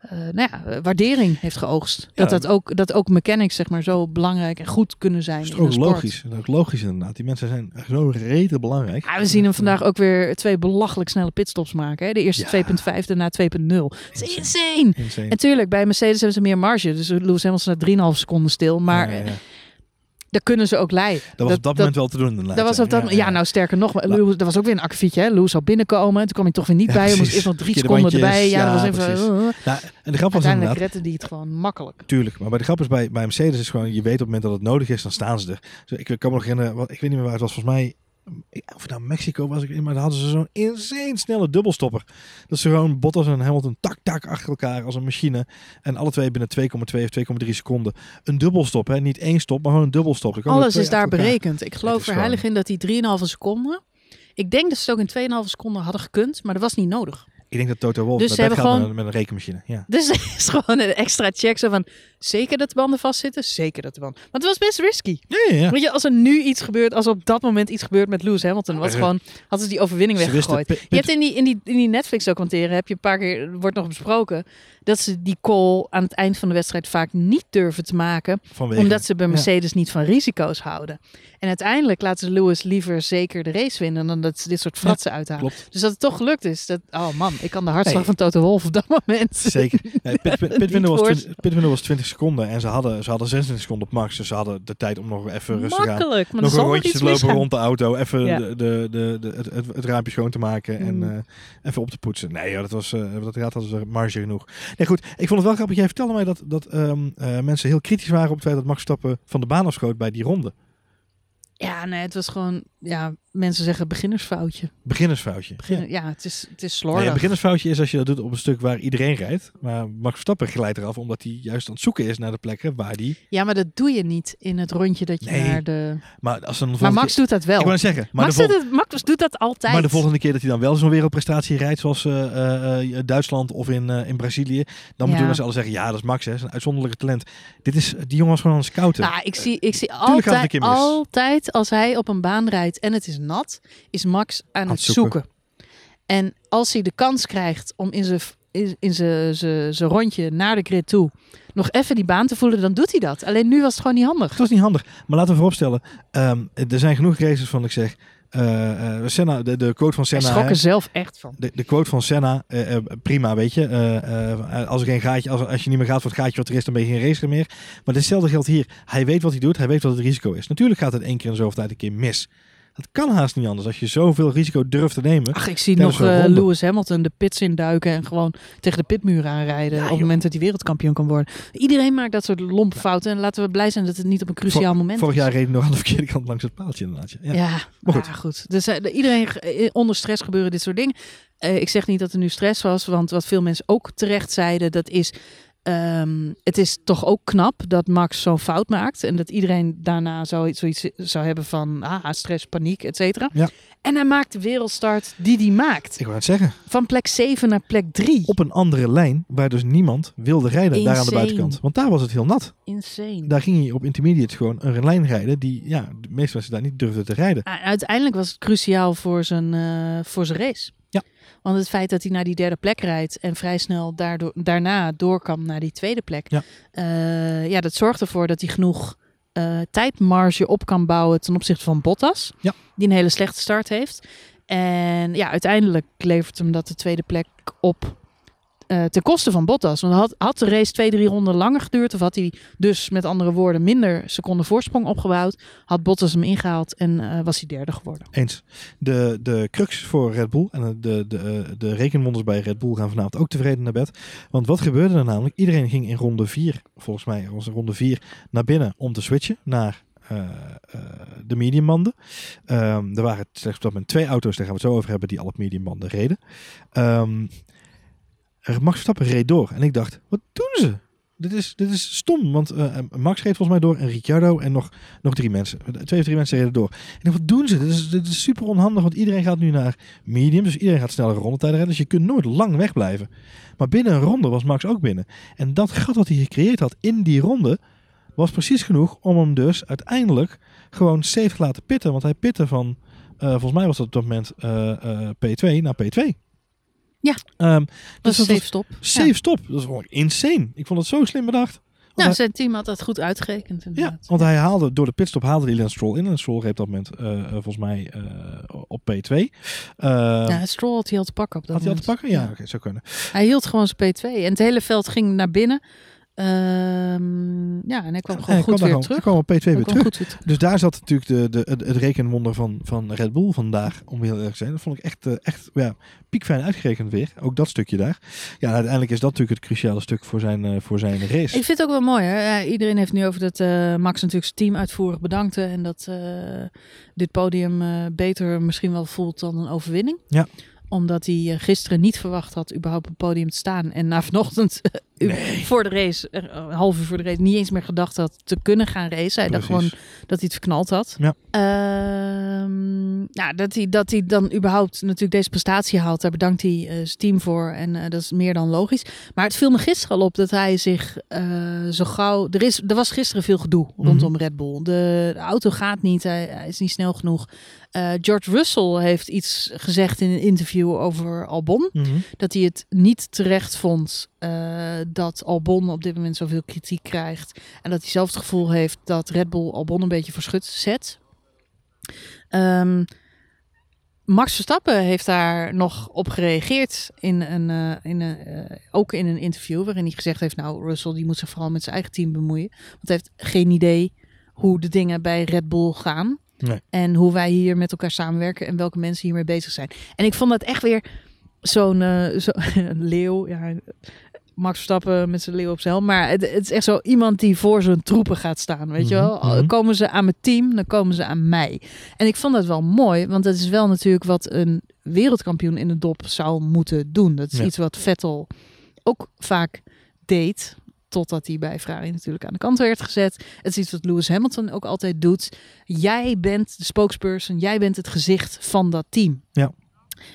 eh, nou ja, waardering heeft geoogst. Dat, Ja. dat, ook, dat ook mechanics zeg maar, zo belangrijk en goed kunnen zijn Dat is ook logisch. Dat is ook logisch inderdaad. Die mensen zijn zo rete belangrijk. Ja, we zien hem vandaag ook weer twee belachelijk snelle pitstops maken. Hè? De eerste Ja. 2.5, daarna 2.0. Het is Insane. insane. Insane. En tuurlijk, bij Mercedes hebben ze meer marge. Dus Lewis Hamilton staat 3,5 seconden stil. Maar. Daar kunnen ze ook leiden. Dat was op dat moment wel te doen. Dat was op dat, ja, nou sterker nog, Lewis, dat was ook weer een akkefietje. hè. Lewis zou binnenkomen, toen kwam hij toch weer niet bij. Hij moest eerst nog drie seconden erbij. Ja, dat was even. precies. uh, uh. Nou, en de grap was inderdaad, redde die het gewoon makkelijk. tuurlijk. Maar bij de grap is bij, bij Mercedes is gewoon, je weet op het moment dat het nodig is, dan staan ze er. Dus ik kan me nog herinneren, ik weet niet meer waar het was, volgens mij, of nou Mexico was, ik, niet, maar dan hadden ze zo'n insane snelle dubbelstopper. Dat ze gewoon Bottas en Hamilton tak tak achter elkaar als een machine. En alle twee binnen 2,2 of 2,3 seconden. Een dubbelstop, hè? niet één stop, maar gewoon een dubbelstop. Alles is daar berekend. Ik geloof er heilig in dat die 3,5 seconden. Ik denk dat ze het ook in 2,5 seconden hadden gekund, maar dat was niet nodig. Ik denk dat Toto Wolff Dus gaat gewoon- met, met een rekenmachine. Ja. Dus er is gewoon een extra check zo van, zeker dat de banden vastzitten? Zeker dat de banden... Want het was best risky. Ja, ja. Weet je, als er nu iets gebeurt, als er op dat moment iets gebeurt met Lewis Hamilton, was gewoon, hadden ze die overwinning Ze weggegooid. Je hebt in die, in die, in die Netflix-documentaire, heb je een paar keer, wordt nog besproken, dat ze die call aan het eind van de wedstrijd vaak niet durven te maken, vanwege- omdat ze bij ja. Mercedes niet van risico's houden. En uiteindelijk laten ze Lewis liever zeker de race winnen dan dat ze dit soort fratsen uithalen. Klopt. Dus dat het toch gelukt is. Dat, oh man, ik kan de hartslag Hey. van Toto Wolff op dat moment. Zeker. Nee, pit, pit, pitwindow, was voor- 20, pitwindow was 20 seconden en ze hadden, ze hadden 26 seconden op max. Dus ze hadden de tijd om nog even rustig aan. Makkelijk, maar Nog een rondje te lopen misgaan. rond de auto. Even Ja. de, de, de, de, het, het, het raampje schoon te maken en Mm. eh, even op te poetsen. Nee, ja, dat was eh dat raad hadden ze marge genoeg. Nee, goed. Ik vond het wel grappig. Jij vertelde mij dat, dat ehm, eh, mensen heel kritisch waren op het feit dat Max Stappen van de baan afschoot bij die ronde. Ja, nee, het was gewoon, ja, mensen zeggen beginnersfoutje. Beginnersfoutje. Begin, Ja. ja. het is, het is slordig. een beginnersfoutje is als je dat doet op een stuk waar iedereen rijdt. Maar Max Verstappen glijdt eraf omdat hij juist aan het zoeken is naar de plekken waar die... Ja, maar dat doe je niet in het rondje dat je Nee. naar de... Maar, als dan Maar Max keer- doet dat wel. Ik net zeggen. Maar, Max, vol- doet het, Max doet dat altijd. maar de volgende keer dat hij dan wel zo'n wereldprestatie rijdt, zoals eh, eh, eh, Duitsland of in, in Brazilië, dan moeten we z'n allen zeggen, ja, dat is Max, hè, dat is een uitzonderlijke talent. Dit is, die jongen was gewoon aan het scouten. Nou, ik zie, ik zie een altijd, altijd als hij op een baan rijdt en het is nat, is Max aan, het zoeken. En als hij de kans krijgt om in zijn in zijn- rondje naar de grid toe nog even die baan te voelen, dan doet hij dat. Alleen nu was het gewoon niet handig. Het was niet handig. Maar laten we vooropstellen, ehm, er zijn genoeg races van, ik zeg, eh, Senna, de, de quote van Senna. schrok hè, er zelf echt van. De, de quote van Senna, eh, prima, weet je. Als er geen gaatje, als, als je niet meer gaat voor het gaatje wat er is, dan ben je geen racer meer. Maar hetzelfde geldt hier. Hij weet wat hij doet, hij weet wat het risico is. Natuurlijk gaat het één keer in de zoveel tijd een keer mis. Dat kan haast niet anders. Als je zoveel risico durft te nemen. Ach, ik zie nog eh. Lewis Hamilton de pits induiken en gewoon tegen de pitmuur aanrijden Ja, op het moment dat hij wereldkampioen kan worden. Iedereen maakt dat soort lompe fouten en laten we blij zijn dat het niet op een cruciaal moment Vorig is. jaar reed hij nog aan de verkeerde kant langs het paaltje inderdaad. Ja. Ja, Maar goed. goed. Dus eh, iedereen eh, onder stress gebeuren dit soort dingen. Ik zeg niet dat er nu stress was, want wat veel mensen ook terecht zeiden, dat is. Ehm, het is toch ook knap dat Max zo'n fout maakt. En dat iedereen daarna zoiets, zoiets zou hebben van ah, stress, paniek, et cetera. Ja. En hij maakt de wereldstart die hij maakt. Ik wou het zeggen. Van plek 7 naar plek 3. Op een andere lijn waar dus niemand wilde rijden daar aan de buitenkant. Want daar was het heel nat. Insane. Daar ging je op intermediate gewoon een lijn rijden die ja, de meeste mensen daar niet durfden te rijden. Ah, Uiteindelijk was het cruciaal voor zijn, eh, voor zijn race. Want het feit dat hij naar die derde plek rijdt en vrij snel daardoor, daarna door kan naar die tweede plek. Ja. eh, ja, dat zorgt ervoor dat hij genoeg eh, tijdmarge op kan bouwen ten opzichte van Bottas. Ja. Die een hele slechte start heeft. En ja, uiteindelijk levert hem dat de tweede plek op eh, ten koste van Bottas. Want had, had de race twee, drie ronden langer geduurd, of had hij dus met andere woorden minder seconden voorsprong opgebouwd, had Bottas hem ingehaald en eh, was hij derde geworden. Eens. De, de crux voor Red Bull en de, de, eh, de rekenwonders bij Red Bull gaan vanavond ook tevreden naar bed. Want wat gebeurde er namelijk? Iedereen ging in ronde 4, volgens mij was ronde 4, naar binnen om te switchen naar de mediumbanden. Ehm, er waren slechts op dat moment twee auto's, daar gaan we het zo over hebben, die al op mediumbanden reden. Er- Max Verstappen reed door en ik dacht, wat doen ze? Dit is, dit is stom, want eh, Max reed volgens mij door en Ricciardo en nog, nog drie mensen. Twee of drie mensen reden door. En wat doen ze? Dit is, dit is super onhandig, want iedereen gaat nu naar medium. Dus iedereen gaat snellere rondetijden redden. Dus je kunt nooit lang wegblijven. Maar binnen een ronde was Max ook binnen. En dat gat wat hij gecreëerd had in die ronde, was precies genoeg om hem dus uiteindelijk gewoon safe te laten pitten. Want hij pitte van, eh, volgens mij was dat op dat moment eh, P2 naar P2. Ja, um, dat is een safe stop. Safe stop. Dat is gewoon insane. Ik vond het zo slim bedacht. Ja, zijn team had dat goed uitgerekend. Ja, want hij haalde door de pitstop haalde hij Lance Stroll in. En Stroll reed op dat moment uh, volgens mij uh, op P2. Uh, ja, Stroll had hij al te pakken op dat Had moment. hij al te pakken? Ja, ja. oké, zou kunnen. Hij hield gewoon zijn P2 en het hele veld ging naar binnen. Um, ja, en hij kwam gewoon goed weer terug. Hij kwam op P2 weer terug. Goed Dus daar zat natuurlijk de, de, het, het rekenwonder van, van Red Bull vandaag, om heel erg te zijn. Dat vond ik echt, uh, echt ja, piekfijn uitgerekend weer. Ook dat stukje daar. Ja, uiteindelijk is dat natuurlijk het cruciale stuk voor zijn, uh, voor zijn race. Ik vind het ook wel mooi. Hè? Iedereen heeft nu over dat uh, Max natuurlijk zijn team uitvoerig bedankte. En dat dit podium beter misschien wel voelt dan een overwinning. Ja omdat hij gisteren niet verwacht had überhaupt op het podium te staan. En na vanochtend nee. voor de race, een half uur voor de race, niet eens meer gedacht had te kunnen gaan racen. Hij dacht gewoon dat hij het verknald had. Ja. Uh, ja, dat, hij, dat hij dan überhaupt natuurlijk deze prestatie haalt, daar bedankt hij uh, zijn team voor. En uh, dat is meer dan logisch. Maar het viel me gisteren al op dat hij zich zo gauw... Er, is, er was gisteren veel gedoe rondom mm -hmm. Red Bull. De, de, auto gaat niet, hij, hij is niet snel genoeg. Uh, George Russell heeft iets gezegd in een interview over Albon. Mm -hmm. Dat hij het niet terecht vond uh, dat Albon op dit moment zoveel kritiek krijgt. En dat hij zelf het gevoel heeft dat Red Bull Albon een beetje verschut zet. Um, Max Verstappen heeft daar nog op gereageerd in een, uh, in een, uh, ook in een interview waarin hij gezegd heeft, nou Russell die moet zich vooral met zijn eigen team bemoeien, want hij heeft geen idee hoe de dingen bij Red Bull gaan. Nee. En hoe wij hier met elkaar samenwerken en welke mensen hiermee bezig zijn. En ik vond dat echt weer zo'n uh, zo, leeuw. Ja, Max Verstappen met zijn leeuw op zijn helm. Maar het, het, is echt zo iemand die voor zijn troepen gaat staan. Weet je wel? Mm -hmm. Komen ze aan mijn team, dan komen ze aan mij. En ik vond dat wel mooi. Want dat is wel natuurlijk wat een wereldkampioen in de dop zou moeten doen. Dat is Ja. iets wat Vettel ook vaak deed. Totdat hij bij Ferrari natuurlijk aan de kant werd gezet. Het is iets wat Lewis Hamilton ook altijd doet. Jij bent de spokesperson. Jij bent het gezicht van dat team. Ja.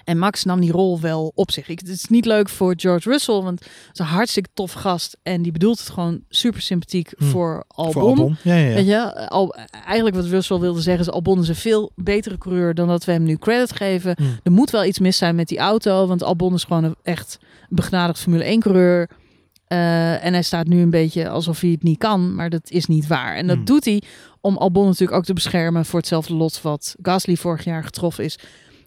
En Max nam die rol wel op zich. Ik, het is niet leuk voor George Russell, want het is een hartstikke tof gast. En die bedoelt het gewoon super sympathiek Hm. voor Albon. Voor Albon. Ja, ja, ja. Weet je, al, eigenlijk wat Russell wilde zeggen is Albon is een veel betere coureur dan dat we hem nu credit geven. Hm. Er moet wel iets mis zijn met die auto, want Albon is gewoon een echt begnadigd Formule 1 coureur. Eh, en hij staat nu een beetje alsof hij het niet kan, maar dat is niet waar. En dat Hmm. doet hij om Albon natuurlijk ook te beschermen voor hetzelfde lot wat Gasly vorig jaar getroffen is.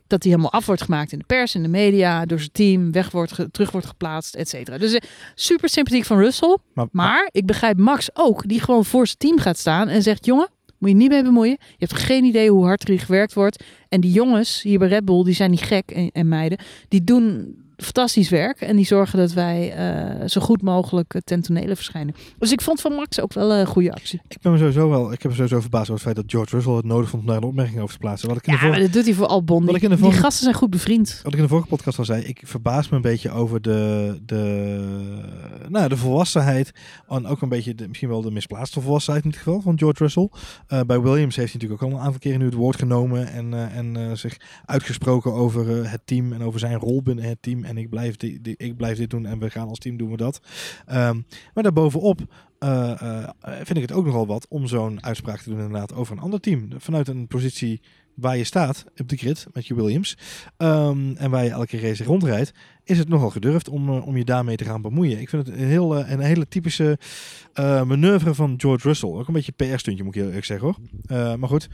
Dat hij helemaal af wordt gemaakt in de pers, in de media, door zijn team, weg wordt, terug wordt geplaatst, et cetera. Dus eh, super sympathiek van Russell. Maar, Maar ik begrijp Max ook, die gewoon voor zijn team gaat staan en zegt: Jongen, moet je niet mee bemoeien. Je hebt geen idee hoe hard er gewerkt wordt. En die jongens hier bij Red Bull, die zijn niet gek en, en meiden. Die doen fantastisch werk en die zorgen dat wij eh, zo goed mogelijk ten tonele verschijnen. Dus ik vond van Max ook wel een goede actie. ik ben me sowieso wel, ik heb me sowieso verbaasd over het feit dat George Russell het nodig vond om daar een opmerking over te plaatsen. Wat ik in, Ja, de, maar dat doet hij voor Albon. Die, die gasten zijn goed bevriend. wat ik in de vorige podcast al zei, ik verbaas me een beetje over de, de, nou, de volwassenheid en ook een beetje de, misschien wel de misplaatste volwassenheid in dit geval van George Russell. Eh, bij Williams heeft hij natuurlijk ook al een aantal keren nu het woord genomen en, eh, en zich uitgesproken over het team en over zijn rol binnen het team. En ik blijf, di- di- ik blijf dit doen en we gaan als team doen we dat. Ehm, maar daarbovenop eh, vind ik het ook nogal wat om zo'n uitspraak te doen inderdaad over een ander team. Vanuit een positie waar je staat op de grid met je Williams ehm, en waar je elke race rondrijdt, is het nogal gedurfd om, eh, om je daarmee te gaan bemoeien. Ik vind het een, heel, een hele typische manoeuvre van George Russell. Ook een beetje PR-stuntje moet ik heel eerlijk zeggen hoor. Maar goed,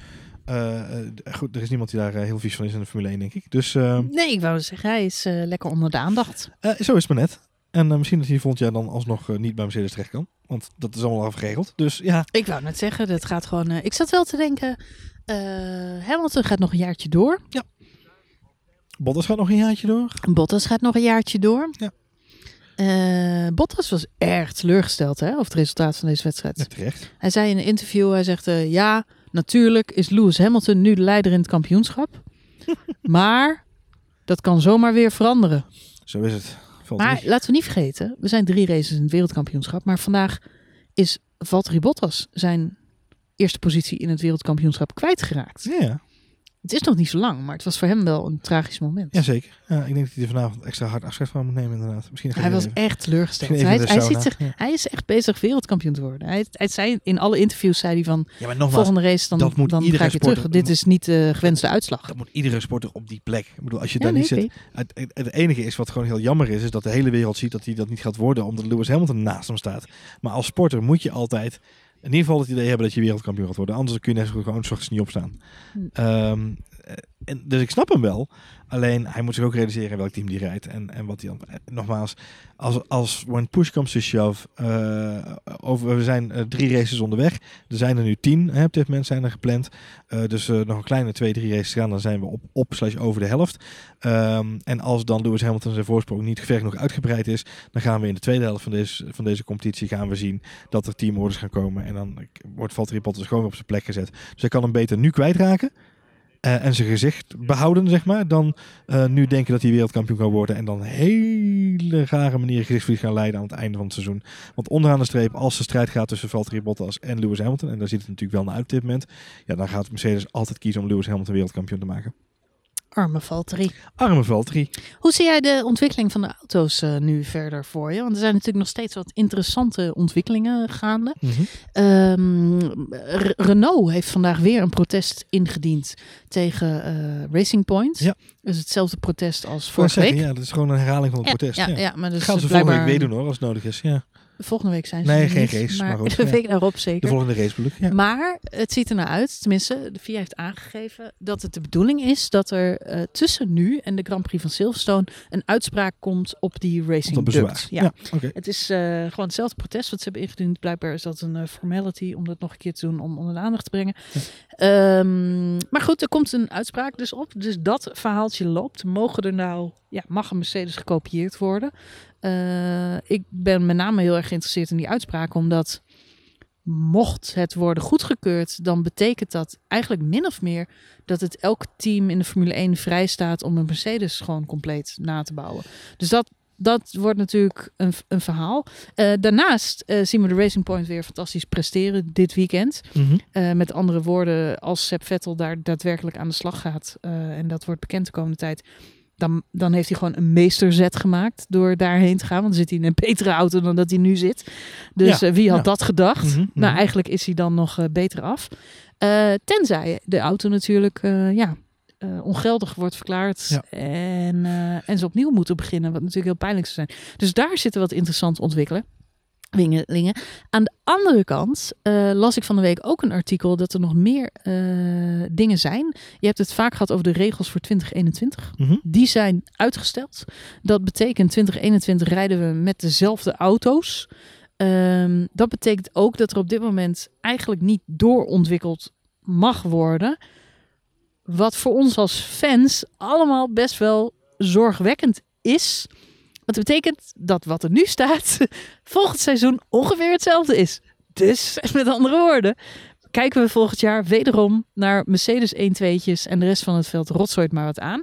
goed, er is niemand die daar eh, heel vies van is in de Formule 1 denk ik. Dus eh, Nee, ik wou zeggen, hij is eh, lekker onder de aandacht. eh, zo is het maar net. En eh, misschien dat hij volgend jaar dan alsnog eh, niet bij Mercedes terecht kan. Want dat is allemaal al geregeld. Dus ja, Ik wou net zeggen, dat gaat gewoon... eh, ik zat wel te denken, eh, Hamilton gaat nog een jaartje door. Bottas gaat nog een jaartje door. Bottas gaat nog een jaartje door. Ja. Eh, Bottas was erg teleurgesteld hè, over het resultaat van deze wedstrijd. Ja, terecht. Hij zei in een interview, hij zegt, eh, ja, natuurlijk is Lewis Hamilton nu de leider in het kampioenschap. maar dat kan zomaar weer veranderen. Zo is het. Valtteri. Maar laten we niet vergeten, we zijn drie races in het wereldkampioenschap. Maar vandaag is Valtteri Bottas zijn eerste positie in het wereldkampioenschap kwijtgeraakt. Ja, ja. Het is nog niet zo lang, maar het was voor hem wel een tragisch moment. Jazeker. Ja, ik denk dat hij er vanavond extra hard afscheid van moet nemen inderdaad. Misschien gaat Hij was even- echt teleurgesteld. Hij, sauna. zich, Ja. hij is echt bezig wereldkampioen te worden. Hij, hij zei in alle interviews zei hij van Ja, maar nogmaals, volgende race dan, dat moet dan iedere ga ik weer sporter- terug. Dit is niet de gewenste uitslag. dat moet iedere sporter op die plek. Ik bedoel, als je Ja, daar nee, niet zit. het, het enige is wat gewoon heel jammer is, is dat de hele wereld ziet dat hij dat niet gaat worden, omdat Lewis Hamilton naast hem staat. Maar als sporter moet je altijd in ieder geval het idee hebben dat je wereldkampioen gaat worden. Anders kun je net gewoon 's ochtends niet opstaan. Hm. Ehm, eh, en, dus ik snap hem wel. Alleen hij moet zich ook realiseren welk team die rijdt. En, en wat hij dan. eh, Nogmaals, als, als when push comes to shove. eh, over, we zijn eh, drie races onderweg. Er zijn er nu tien. Hè, op dit moment zijn er gepland. Dus nog een kleine twee, drie races gaan. Dan zijn we op, op slash over de helft. Ehm, en als dan Lewis Hamilton zijn voorsprong niet ver genoeg uitgebreid is. Dan gaan we in de tweede helft van deze, van deze competitie gaan we zien dat er teamorders gaan komen. En dan wordt Valtteri Bottas gewoon op zijn plek gezet. Dus hij kan hem beter nu kwijtraken. Eh, en zijn gezicht behouden, zeg maar. Dan eh, nu denken dat hij wereldkampioen kan worden. En dan hele rare manier gezichtsverlies gaan leiden aan het einde van het seizoen. Want onderaan de streep, als de strijd gaat tussen Valtteri Bottas en Lewis Hamilton. En daar ziet het natuurlijk wel naar uit op dit moment. Ja, dan gaat Mercedes altijd kiezen om Lewis Hamilton wereldkampioen te maken. Arme Valtteri. Arme Valtteri. Hoe zie jij de ontwikkeling van de auto's eh, nu verder voor je? Want er zijn natuurlijk nog steeds wat interessante ontwikkelingen gaande. Mhm. Ehm, Renault heeft vandaag weer een protest ingediend tegen eh, Racing Point. Ja. Dus hetzelfde protest als vorige week. Ja, dat is gewoon een herhaling van het Ja, protest. ja, Ja, ja, maar dus gaan ze eh, volgende week weer doen hoor, als het nodig is. Ja. Volgende week zijn ze Nee, geen niet, race, maar goed, de ja. week daarop De zeker. volgende race bedoel ik. Ja. Maar het ziet er naar uit, tenminste, de FIA heeft aangegeven dat het de bedoeling is dat er eh, tussen nu en de Grand Prix van Silverstone een uitspraak komt op die Racing Duct. bezwaar. Ja. Ja, oké. Het is eh, gewoon hetzelfde protest wat ze hebben ingediend. Blijkbaar is dat een eh, formality om dat nog een keer te doen, om onder de aandacht te brengen. Ehm, maar goed, er komt een uitspraak dus op. Dus dat verhaaltje loopt. Mogen er nou, ja, mag een Mercedes gekopieerd worden? Eh, ik ben met name heel erg geïnteresseerd in die uitspraak, omdat mocht het worden goedgekeurd, dan betekent dat eigenlijk min of meer dat het elk team in de Formule 1 vrij staat om een Mercedes gewoon compleet na te bouwen. Dus dat, dat wordt natuurlijk een, een verhaal. Eh, daarnaast eh, zien we de Racing Point weer fantastisch presteren dit weekend. Mhm. Met andere woorden, als Seb Vettel daar daadwerkelijk aan de slag gaat, en dat wordt bekend de komende tijd, dan, dan heeft hij gewoon een meesterzet gemaakt door daarheen te gaan. Want dan zit hij in een betere auto dan dat hij nu zit. Dus Ja, eh, wie had ja. dat gedacht? Mhm, Nou, mhm. eigenlijk is hij dan nog eh, beter af. Eh, tenzij de auto natuurlijk ja, ongeldig wordt verklaard. Ja. En, en ze opnieuw moeten beginnen. Wat natuurlijk heel pijnlijk zou zijn. Dus daar zitten wat interessant ontwikkelen. Wingelingen. Aan de andere kant eh, las ik van de week ook een artikel dat er nog meer eh, dingen zijn. Je hebt het vaak gehad over de regels voor 2021. Mhm. Die zijn uitgesteld. Dat betekent 2021 rijden we met dezelfde auto's. Ehm, dat betekent ook dat er op dit moment eigenlijk niet doorontwikkeld mag worden. Wat voor ons als fans allemaal best wel zorgwekkend is. Dat betekent dat wat er nu staat volgend seizoen ongeveer hetzelfde is. Dus met andere woorden, kijken we volgend jaar wederom naar Mercedes 1-2'tjes en de rest van het veld rotzooit maar wat aan.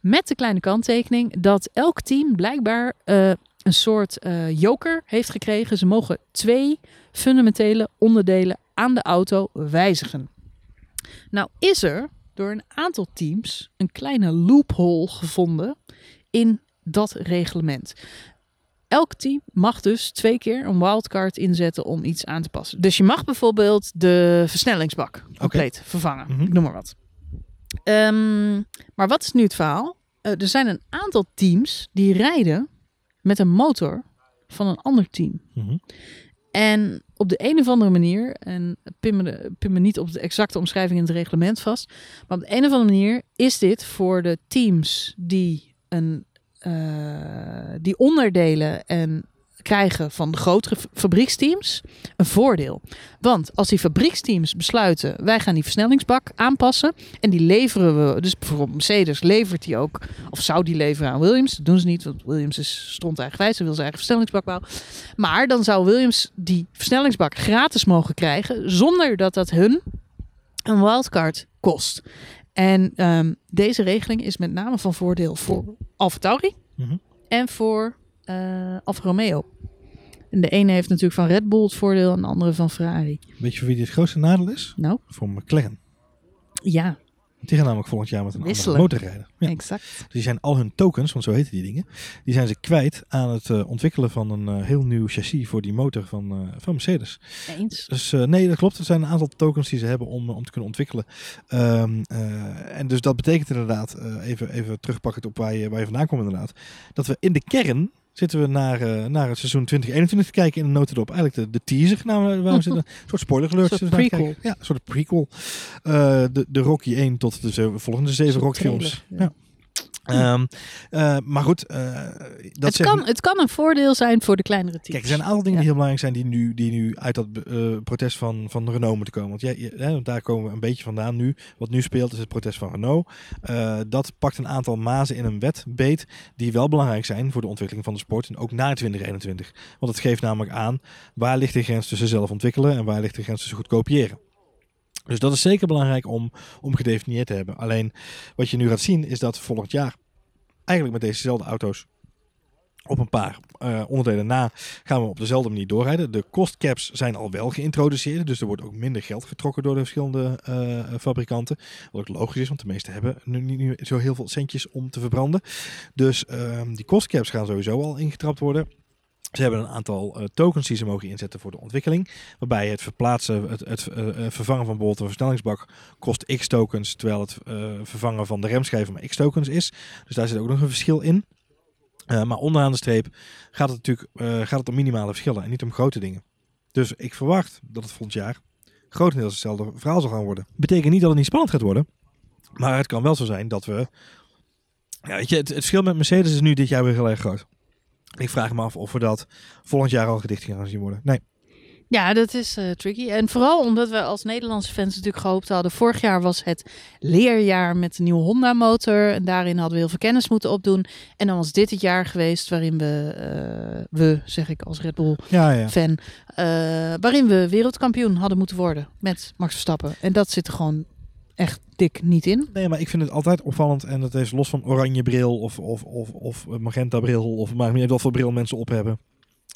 Met de kleine kanttekening dat elk team blijkbaar eh, een soort eh, joker heeft gekregen. Ze mogen twee fundamentele onderdelen aan de auto wijzigen. Nou is er door een aantal teams een kleine loophole gevonden in dat reglement. Elk team mag dus twee keer een wildcard inzetten om iets aan te passen. Dus je mag bijvoorbeeld de versnellingsbak compleet vervangen. Mhm. Ik noem maar wat. Ehm, maar wat is nu het verhaal? Eh, er zijn een aantal teams die rijden met een motor van een ander team. Mhm. En op de een of andere manier, en pin me, pin me niet op de exacte omschrijving in het reglement vast, maar op de een of andere manier is dit voor de teams die, een, die onderdelen en krijgen van de grotere fabrieksteams een voordeel. Want als die fabrieksteams besluiten, wij gaan die versnellingsbak aanpassen en die leveren we, dus bijvoorbeeld Mercedes levert die ook, of zou die leveren aan Williams, dat doen ze niet, want Williams is stond eigenwijs, ze wil zijn eigen versnellingsbak bouwen. Maar dan zou Williams die versnellingsbak gratis mogen krijgen, zonder dat dat hun een wildcard kost. En ehm, deze regeling is met name van voordeel voor AlphaTauri Mhm. en voor eh Alfa Romeo. En de ene heeft natuurlijk van Red Bull het voordeel en de andere van Ferrari. Weet je voor wie dit het grootste nadeel is? Nou, Voor McLaren. ja, Die gaan namelijk volgend jaar met een Wisselen. andere motor rijden. Ja. exact. Dus die zijn al hun tokens, want zo heten die dingen, die zijn ze kwijt aan het eh, ontwikkelen van een eh, heel nieuw chassis voor die motor van, eh, van Mercedes. Eens. Dus nee, dat klopt. Er zijn een aantal tokens die ze hebben om, om te kunnen ontwikkelen. Ehm, eh, en dus dat betekent inderdaad, even, even terugpakken op waar je, waar je vandaan komt inderdaad, dat we in de kern zitten we naar, eh, naar het seizoen 2021 te kijken in een notendop. Eigenlijk de, de teaser naar waar we zitten. Een soort spoiler alert. Een soort prequel. Ja, een soort prequel. Eh, de, de Rocky 1 tot de volgende zeven trailer, Ja. Ehm, eh, maar goed, eh, dat Het zegt- kan, het kan een voordeel zijn voor de kleinere teams. Kijk, er zijn een aantal dingen Ja. die heel belangrijk zijn die nu, die nu uit dat eh, protest van, van Renault moeten komen. Want ja, daar komen we een beetje vandaan nu. Wat nu speelt is het protest van Renault. Dat pakt een aantal mazen in een wet beet die wel belangrijk zijn voor de ontwikkeling van de sport. En ook na 2021. Want het geeft namelijk aan waar ligt de grens tussen zelf ontwikkelen en waar ligt de grens tussen goed kopiëren. Dus dat is zeker belangrijk om, om gedefinieerd te hebben. Alleen wat je nu gaat zien is dat volgend jaar eigenlijk met dezezelfde auto's op een paar eh, onderdelen na gaan we op dezelfde manier doorrijden. De cost caps zijn al wel geïntroduceerd, dus er wordt ook minder geld getrokken door de verschillende eh, fabrikanten. Wat ook logisch is, want de meeste hebben nu niet zo heel veel centjes om te verbranden. Dus ehm, die cost caps gaan sowieso al ingetrapt worden. Ze hebben een aantal eh, tokens die ze mogen inzetten voor de ontwikkeling. Waarbij het verplaatsen, het, het eh, vervangen van bijvoorbeeld een versnellingsbak kost x tokens. Terwijl het eh, vervangen van de remschijven maar x tokens is. Dus daar zit ook nog een verschil in. Maar onderaan de streep gaat het natuurlijk gaat het om minimale verschillen en niet om grote dingen. Dus ik verwacht dat het volgend jaar grotendeels hetzelfde verhaal zal gaan worden. Betekent niet dat het niet spannend gaat worden. Maar het kan wel zo zijn dat we... Ja, weet je, het, het verschil met Mercedes is nu dit jaar weer heel erg groot. Ik vraag me af of we dat volgend jaar al gedicht gaan zien worden. Nee. Ja, dat is eh, tricky. En vooral omdat we als Nederlandse fans natuurlijk gehoopt hadden. Vorig jaar was het leerjaar met de nieuwe Honda-motor. En daarin hadden we heel veel kennis moeten opdoen. En dan was dit het jaar geweest waarin we, eh, we zeg ik als Red Ja, ja. Bull-fan, eh, waarin we wereldkampioen hadden moeten worden met Max Verstappen. En dat zit er gewoon echt dik niet in. Nee, maar ik vind het altijd opvallend. En dat is los van oranje bril of, of, of, of magenta bril. Of maakt niet wat voor bril mensen op hebben.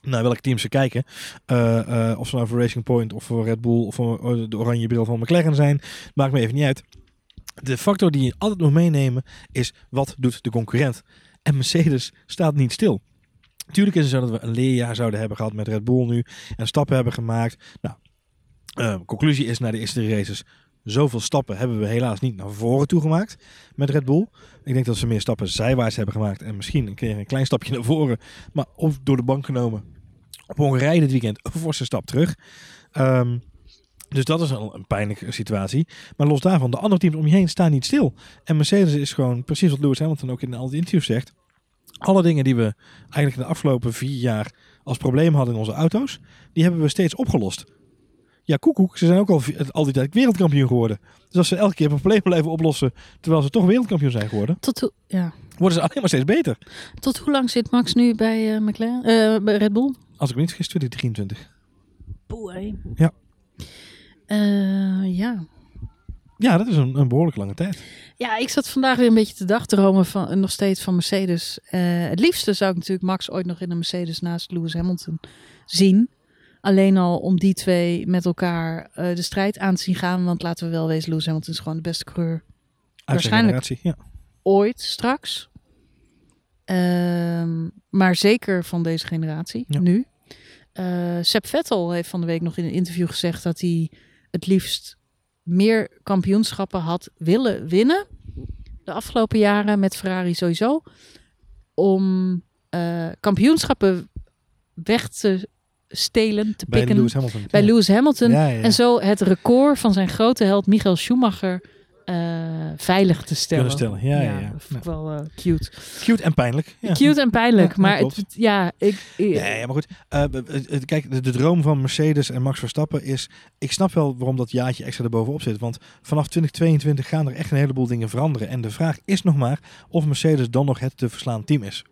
Naar welke teams ze kijken. Eh, eh, of ze nou voor Racing Point of voor Red Bull of voor de oranje bril van McLaren zijn. Maakt me even niet uit. De factor die je altijd moet meenemen is wat doet de concurrent. En Mercedes staat niet stil. Tuurlijk is het zo dat we een leerjaar zouden hebben gehad met Red Bull nu. En stappen hebben gemaakt. Nou, eh, conclusie is na de eerste races. Zoveel stappen hebben we helaas niet naar voren toe gemaakt met Red Bull. Ik denk dat ze meer stappen zijwaarts hebben gemaakt. En misschien een keer een klein stapje naar voren. Maar of door de bank genomen. Op Hongarije dit weekend een forse stap terug. Ehm, dus dat is al een pijnlijke situatie. Maar los daarvan, de andere teams om je heen staan niet stil. En Mercedes is gewoon precies wat Lewis Hamilton ook in al die interviews zegt. Alle dingen die we eigenlijk in de afgelopen vier jaar als probleem hadden in onze auto's, die hebben we steeds opgelost. Ja, koekoek, ze zijn ook al, al die tijd wereldkampioen geworden. Dus als ze elke keer een probleem blijven oplossen, terwijl ze toch wereldkampioen zijn geworden, Tot, hoe- ja. worden ze alleen maar steeds beter. Tot hoe lang zit Max nu bij, eh, McLaren, eh, bij Red Bull? Als ik me niet vergis, 2023. Boei. Ja. Eh, ja. Ja, dat is een, een behoorlijk lange tijd. Ja, ik zat vandaag weer een beetje te dagdromen van nog steeds van Mercedes. Het liefste zou ik natuurlijk Max ooit nog in een Mercedes naast Lewis Hamilton zien. Alleen al om die twee met elkaar eh, de strijd aan te zien gaan. Want laten we wel wezen, Lewis Hamilton is gewoon de beste coureur Uit Waarschijnlijk. ja. ooit straks. Ehm, maar zeker van deze generatie, Ja. nu. Eh Seb Vettel heeft van de week nog in een interview gezegd dat hij het liefst meer kampioenschappen had willen winnen. De afgelopen jaren met Ferrari sowieso. Om eh, kampioenschappen weg te stelen, te Bij pikken Lewis Hamilton. bij ja. Lewis Hamilton. Ja, ja, ja. En zo het record van zijn grote held Michael Schumacher eh, veilig te stellen. Stellen, ja, ja, ja. Dat vond ik wel eh, cute. Cute en pijnlijk. Ja. Cute en pijnlijk. Ja, maar het, ja, ik... ik- Nee, ja, maar goed. Eh, kijk, de, de droom van Mercedes en Max Verstappen is... Ik snap wel waarom dat jaartje extra erbovenop zit. Want vanaf 2022 gaan er echt een heleboel dingen veranderen. En de vraag is nog maar of Mercedes dan nog het te verslaan team is.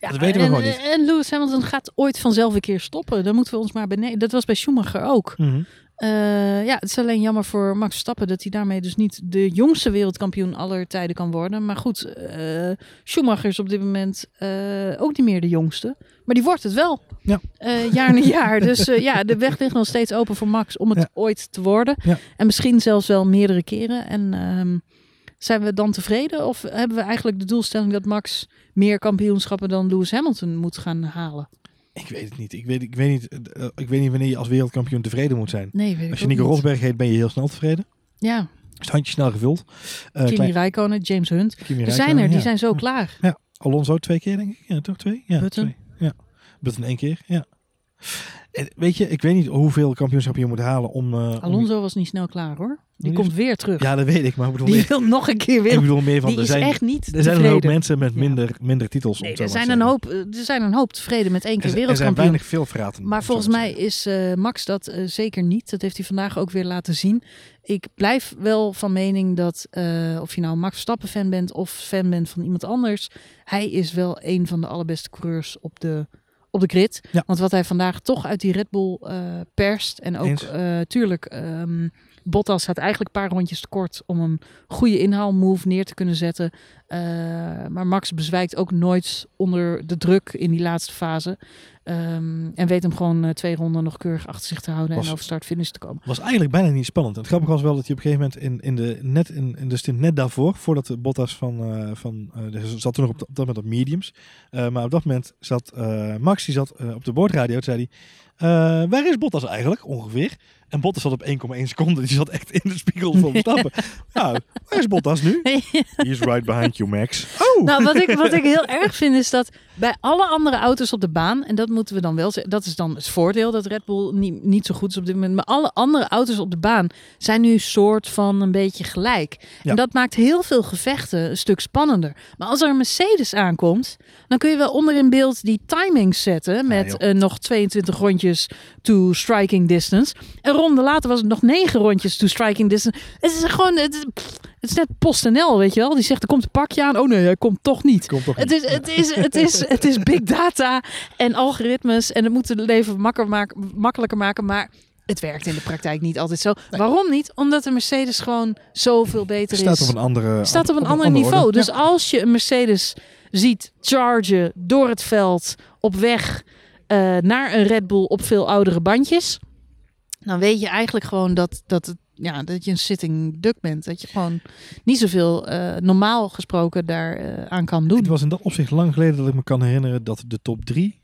Ja, dat weten we en, gewoon niet. En Lewis Hamilton gaat ooit vanzelf een keer stoppen. Dan moeten we ons maar beneden. Dat was bij Schumacher ook. Mhm. Eh, ja, het is alleen jammer voor Max Verstappen dat hij daarmee dus niet de jongste wereldkampioen aller tijden kan worden. Maar goed, eh, Schumacher is op dit moment eh, ook niet meer de jongste. Maar die wordt het wel. Ja. Jaar na jaar. Dus ja, de weg ligt nog steeds open voor Max om het Ja. ooit te worden. Ja. En misschien zelfs wel meerdere keren. En ehm, zijn we dan tevreden? Of hebben we eigenlijk de doelstelling dat Max meer kampioenschappen dan Lewis Hamilton moet gaan halen? Ik weet het niet. Ik weet, ik weet niet, eh, ik weet niet wanneer je als wereldkampioen tevreden moet zijn. Nee, weet ik Als je Nico. Rosberg heet, ben je heel snel tevreden. Ja, Is het handje snel gevuld. Eh Kimi klein- Räikkönen, James Hunt. Kimi Er zijn er, die ja. zijn zo klaar. Ja, Alonso twee keer denk ik. Ja, toch twee? Ja, Button. twee. Ja, Button één keer. Ja. Weet je, ik weet niet hoeveel kampioenschappen je moet halen om... eh, om- Alonso was niet snel klaar hoor. Die Die komt weer terug. Ja, dat weet ik. Maar ik bedoel, die meer, wil nog een keer ik weer. bedoel meer van, Die er is zijn, echt niet er zijn een hoop tevreden. mensen met Ja. minder, minder titels. Nee, er zijn, een hoop, er zijn een hoop tevreden met één keer Er, zijn- er zijn wereldkampioen. weinig veel fraten. Maar volgens mij is eh, Max dat eh, zeker niet. Dat heeft hij vandaag ook weer laten zien. Ik blijf wel van mening dat of je nou Max Verstappen fan bent of fan bent van iemand anders. Hij is wel een van de allerbeste coureurs op de, op de grid. Ja. Want wat hij vandaag toch uit die Red Bull eh, perst. En ook eh, tuurlijk, ehm, Bottas had eigenlijk een paar rondjes tekort om een goede inhaalmove neer te kunnen zetten. Eh, maar Max bezwijkt ook nooit onder de druk in die laatste fase. Ehm, en weet hem gewoon eh, twee ronden nog keurig achter zich te houden Was- en over start-finish te komen. was eigenlijk bijna niet spannend. En het grappige was wel dat hij op een gegeven moment in, in, de, net in, in de stint net daarvoor, voordat de Bottas van, eh van de- zat toen nog op, dat moment op mediums. Maar op dat moment zat Max, die zat op de boordradio, zei hij, waar is Bottas eigenlijk ongeveer? En Bottas zat op 1,1 seconde, die zat echt in de spiegel van Verstappen. nou, waar is Bottas nu? He's right behind you, Max. Oh! Nou, wat ik, wat ik heel erg vind is dat bij alle andere auto's op de baan, en dat moeten we dan wel zeggen, dat is dan het voordeel dat Red Bull niet, niet zo goed is op dit moment, maar alle andere auto's op de baan zijn nu soort van een beetje gelijk. Ja. En dat maakt heel veel gevechten een stuk spannender. Maar als er een Mercedes aankomt, dan kun je wel onder in beeld die timings zetten met eh, nog 22 rondjes to striking distance. Een ronde later was het nog 9 rondjes to striking distance. Het is gewoon, het is, het is net PostNL, weet je wel. Die zegt, er komt een pakje aan. Oh nee, hij komt toch niet. Komt toch Het is, het, is, het, is, het is big data en algoritmes. En het moet het leven makker maken, makkelijker maken. Maar het werkt in de praktijk niet altijd zo. Waarom niet? Omdat de Mercedes gewoon zoveel beter staat is. op een andere staat op een ander niveau. orde. Dus Ja. als je een Mercedes ziet chargen door het veld op weg eh, naar een Red Bull op veel oudere bandjes. Dan weet je eigenlijk gewoon dat, dat, het, ja, dat je een sitting duck bent. Dat je gewoon niet zoveel eh, normaal gesproken daar eh, aan kan doen. Het was in dat opzicht lang geleden dat ik me kan herinneren dat de top 3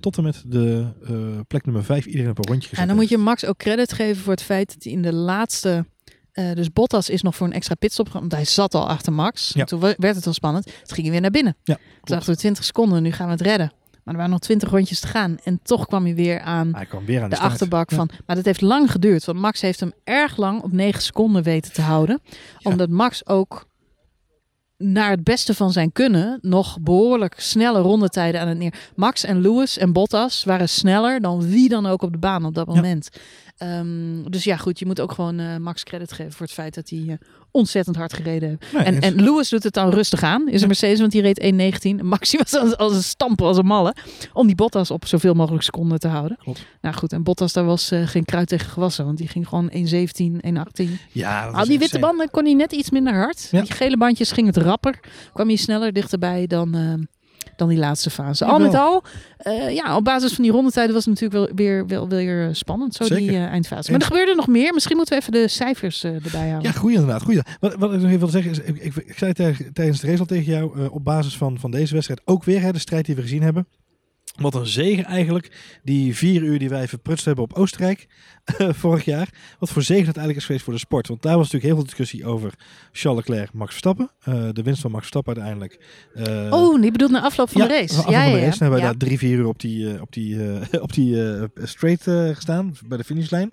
tot en met de eh, plek nummer 5 iedereen op een rondje gezet En dan moet je. Max ook credit geven voor het feit dat hij in de laatste. eh, dus Bottas is nog voor een extra pitstop gegaan, want hij zat al achter Max. Ja. Toen we- werd het al spannend. Toen ging hij weer naar binnen. Ja, Toen dachten we 20 seconden, nu gaan we het redden. Maar er waren nog 20 rondjes te gaan. En toch kwam hij weer aan Hij kwam weer aan de, achterbak Ja. van. Maar dat heeft lang geduurd. Want Max heeft hem erg lang op 9 seconden weten te houden. Ja. Omdat Max ook naar het beste van zijn kunnen nog behoorlijk snelle rondetijden aan het neer. Max en Lewis en Bottas waren sneller dan wie dan ook op de baan op dat Ja. moment. Ehm, dus ja, goed, je moet ook gewoon eh, Max credit geven voor het feit dat hij eh, ontzettend hard gereden. Nee, En, en Lewis doet het dan rustig aan. Is een Mercedes, want die reed 1.19. Max die was als, als een stampen, als een malle. Om die Bottas op zoveel mogelijk seconden te houden. Klopt. Nou goed, en Bottas daar was eh, geen kruid tegen gewassen. Want die ging gewoon 1.17, 1.18. ja, Al die witte banden kon hij net iets minder hard. Ja. Die gele bandjes ging het rapper. Kwam hij sneller dichterbij dan, eh, dan die laatste fase. Al met al, eh, ja, op basis van die rondetijden was het natuurlijk wel weer, wel weer spannend. Zo die eh, eindfase. Maar er gebeurde nog meer. Misschien moeten we even de cijfers eh, erbij halen. Ja, goeie inderdaad. Goeie. Wat, wat ik nog even wil zeggen is, ik, ik, ik zei tijdens de race al tegen jou, eh, op basis van, van deze wedstrijd ook weer, hè, de strijd die we gezien hebben. Wat een zegen eigenlijk, die vier uur die wij verprutst hebben op Oostenrijk eh, vorig jaar. Wat voor zegen het eigenlijk is geweest voor de sport. Want daar was natuurlijk heel veel discussie over Charles Leclerc, Max Verstappen. Eh, de winst van Max Verstappen uiteindelijk. Eh, Oh, die bedoelt na afloop van ja, de race. afloop ja, van de ja, race. Dan hebben ja. daar drie, vier uur op die, eh, op die, op die straight gestaan, bij de finishlijn.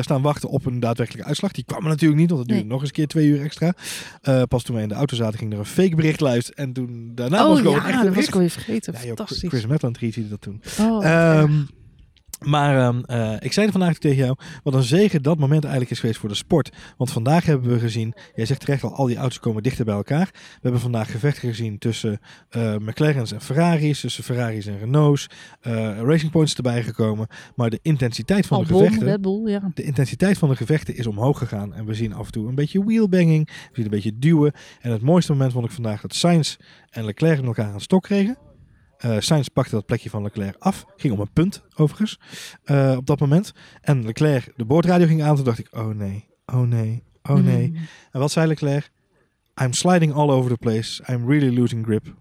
Staan wachten op een daadwerkelijke uitslag. Die kwam er natuurlijk niet, want het duurde Nee. nog eens een keer twee uur extra. Pas toen wij in de auto zaten, ging er een fake bericht luid. En toen daarna Oh was gewoon ja, echt dat een was ik alweer vergeten. Ja, Fantastisch. Chris Metland retweette dat toen. Oh, Ehm, Maar ehm, eh, ik zei er vandaag tegen jou, wat een zegen dat moment eigenlijk is geweest voor de sport. Want vandaag hebben we gezien, jij zegt terecht al, al die auto's komen dichter bij elkaar. We hebben vandaag gevechten gezien tussen eh, McLaren's en Ferraris, tussen Ferraris en Renault's. Eh, Racing Points erbij gekomen. Maar de intensiteit van de gevechten... Red Bull, ja. De intensiteit van de gevechten is omhoog gegaan. En we zien af en toe een beetje wheelbanging. We zien een beetje duwen. En het mooiste moment vond ik vandaag dat Sainz en Leclerc met elkaar aan het stok kregen. Eh Sainz pakte dat plekje van Leclerc af. Ging om een punt, overigens, eh, op dat moment. En Leclerc de boordradio ging aan. Toen dacht ik, oh nee, oh nee, oh nee. Mm. En wat zei Leclerc? I'm sliding all over the place. I'm really losing grip.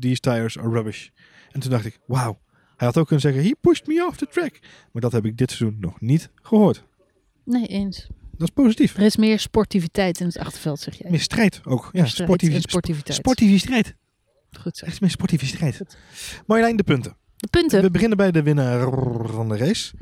These tires are rubbish. En toen dacht ik, wauw. Hij had ook kunnen zeggen, he pushed me off the track. Maar dat heb ik dit seizoen nog niet gehoord. Nee, eens. Dat is positief. Er is meer sportiviteit in het achterveld, zeg jij. Meer strijd ook. Ja, strijd en sportiviteit. sportieve strijd. Goed zo. Er is meer sportieve strijd. Marjolein, de punten. De punten. We beginnen bij de winnaar van de race.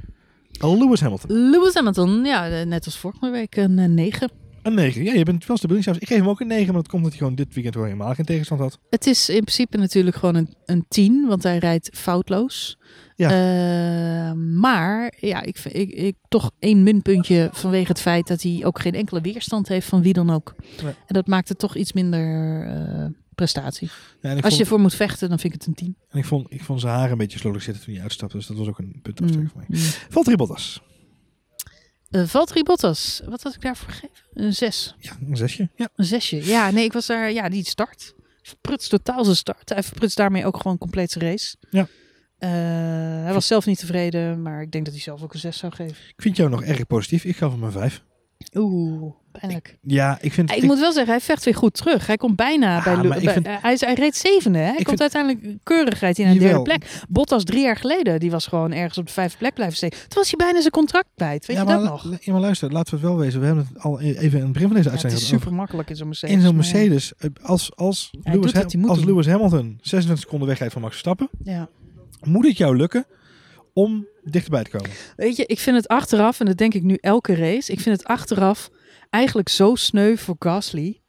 Lewis Hamilton. Lewis Hamilton, ja, eh, net als vorige week een eh, 9. Een 9. Ja, je bent wel stabiel. Ik geef hem ook een 9, maar dat komt omdat hij gewoon dit weekend gewoon helemaal geen tegenstand had. Het is in principe natuurlijk gewoon een, een 10, want hij rijdt foutloos. Ja. Eh, maar ja, ik, ik, ik toch één minpuntje vanwege het feit dat hij ook geen enkele weerstand heeft van wie dan ook. Nee. En dat maakt het toch iets minder eh, prestatie. Ja, Als je ervoor moet vechten, dan vind ik het een 10. en ik vond, ik vond zijn haar een beetje slordig zitten toen hij uitstapte. Dus dat was ook een punt Mm. voor mij. Mm. Valtteri Bottas. Eh, Valtteri Bottas, wat had ik daarvoor gegeven? Een 6. Ja, een zesje. Ja. Een zesje. Ja, nee, ik was daar. Ja, die start. Verprutst totaal zijn start. Hij verprutst daarmee ook gewoon compleet zijn race. Ja. Eh, hij was zelf niet tevreden, maar ik denk dat hij zelf ook een zes zou geven. Ik vind jou nog erg positief. Ik gaf hem een 5. Oeh, pijnlijk. Ja, ik vind... Ik, moet wel zeggen, hij vecht weer goed terug. Hij komt bijna Ah, bij, Lu- bij- vind- hij, is, hij reed zevende. Hè? Hij Ik komt vind- uiteindelijk keurig rijdt hij naar de derde plek. Bottas drie jaar geleden, die was gewoon ergens op de vijfde plek blijven steken. Toen was hij bijna zijn contract kwijt. Weet ja, je maar, dat nog? Ja, maar luister, laten we het wel wezen. We hebben het al e- even in het begin van deze Ja, het uitzending is gehad super makkelijk in zo'n Mercedes. In zo'n. Mercedes, eh, als, als, Lewis, als. Lewis Hamilton 26 seconden wegrijdt van Max Verstappen, Ja. moet het jou lukken om dichterbij te komen. Weet je, ik vind het achteraf, en dat denk ik nu elke race, ik vind het achteraf eigenlijk zo sneu voor Gasly,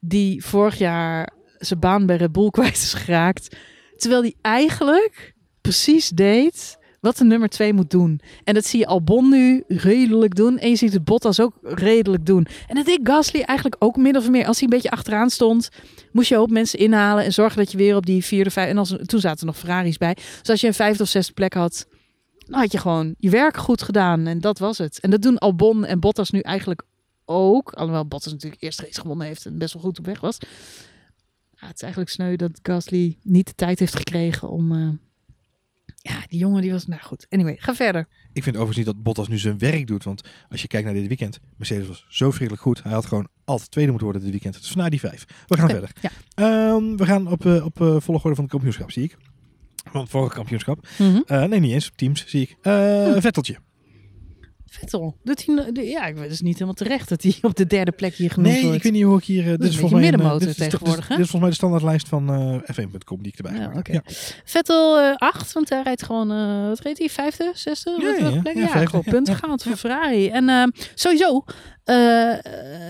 die vorig jaar zijn baan bij Red Bull kwijt is geraakt, terwijl hij eigenlijk precies deed wat de nummer twee moet doen. En dat zie je Albon nu redelijk doen, en je ziet het Bottas ook redelijk doen. En dat deed Gasly eigenlijk ook min of meer. Als hij een beetje achteraan stond, moest je ook mensen inhalen en zorgen dat je weer op die vierde, vijf. En als, toen zaten er nog Ferraris bij. Dus als je een vijfde of zesde plek had, dan had je gewoon je werk goed gedaan. En dat was het. En dat doen Albon en Bottas nu eigenlijk ook. Alhoewel Bottas natuurlijk eerst race gewonnen heeft en best wel goed op weg was. Ja, het is eigenlijk sneu dat Gasly niet de tijd heeft gekregen om... eh, ja, die jongen die was... Nou goed, anyway, ga verder. Ik vind overigens niet dat Bottas nu zijn werk doet. Want als je kijkt naar dit weekend, Mercedes was zo verschrikkelijk goed. Hij had gewoon altijd tweede moeten worden dit weekend. Dus vandaar die vijf. We gaan verder. Ja. Ehm, we gaan op, eh, op eh, volgorde van het kampioenschap, zie ik. Van het vorige kampioenschap. Mhm. Eh, nee, niet eens. Teams, zie ik. Eh, Hm. Vetteltje. Vettel. Doet hij, nou- ja, ik weet het is niet helemaal terecht dat hij op de derde plek hier genoemd Nee, wordt. ik weet niet hoe ik hier... eh, dit is volgens mij middenmotor tegenwoordig? Dit is volgens mij de standaardlijst van eh F1.com die ik erbij Ja, heb. Ja. Vettel eh 8, want hij rijdt gewoon, wat reed hij? Vijfde, zesde? Ja, Wat- ja, plek? Ja, Ja, vijfde, punten gehaald voor Ferrari. En sowieso,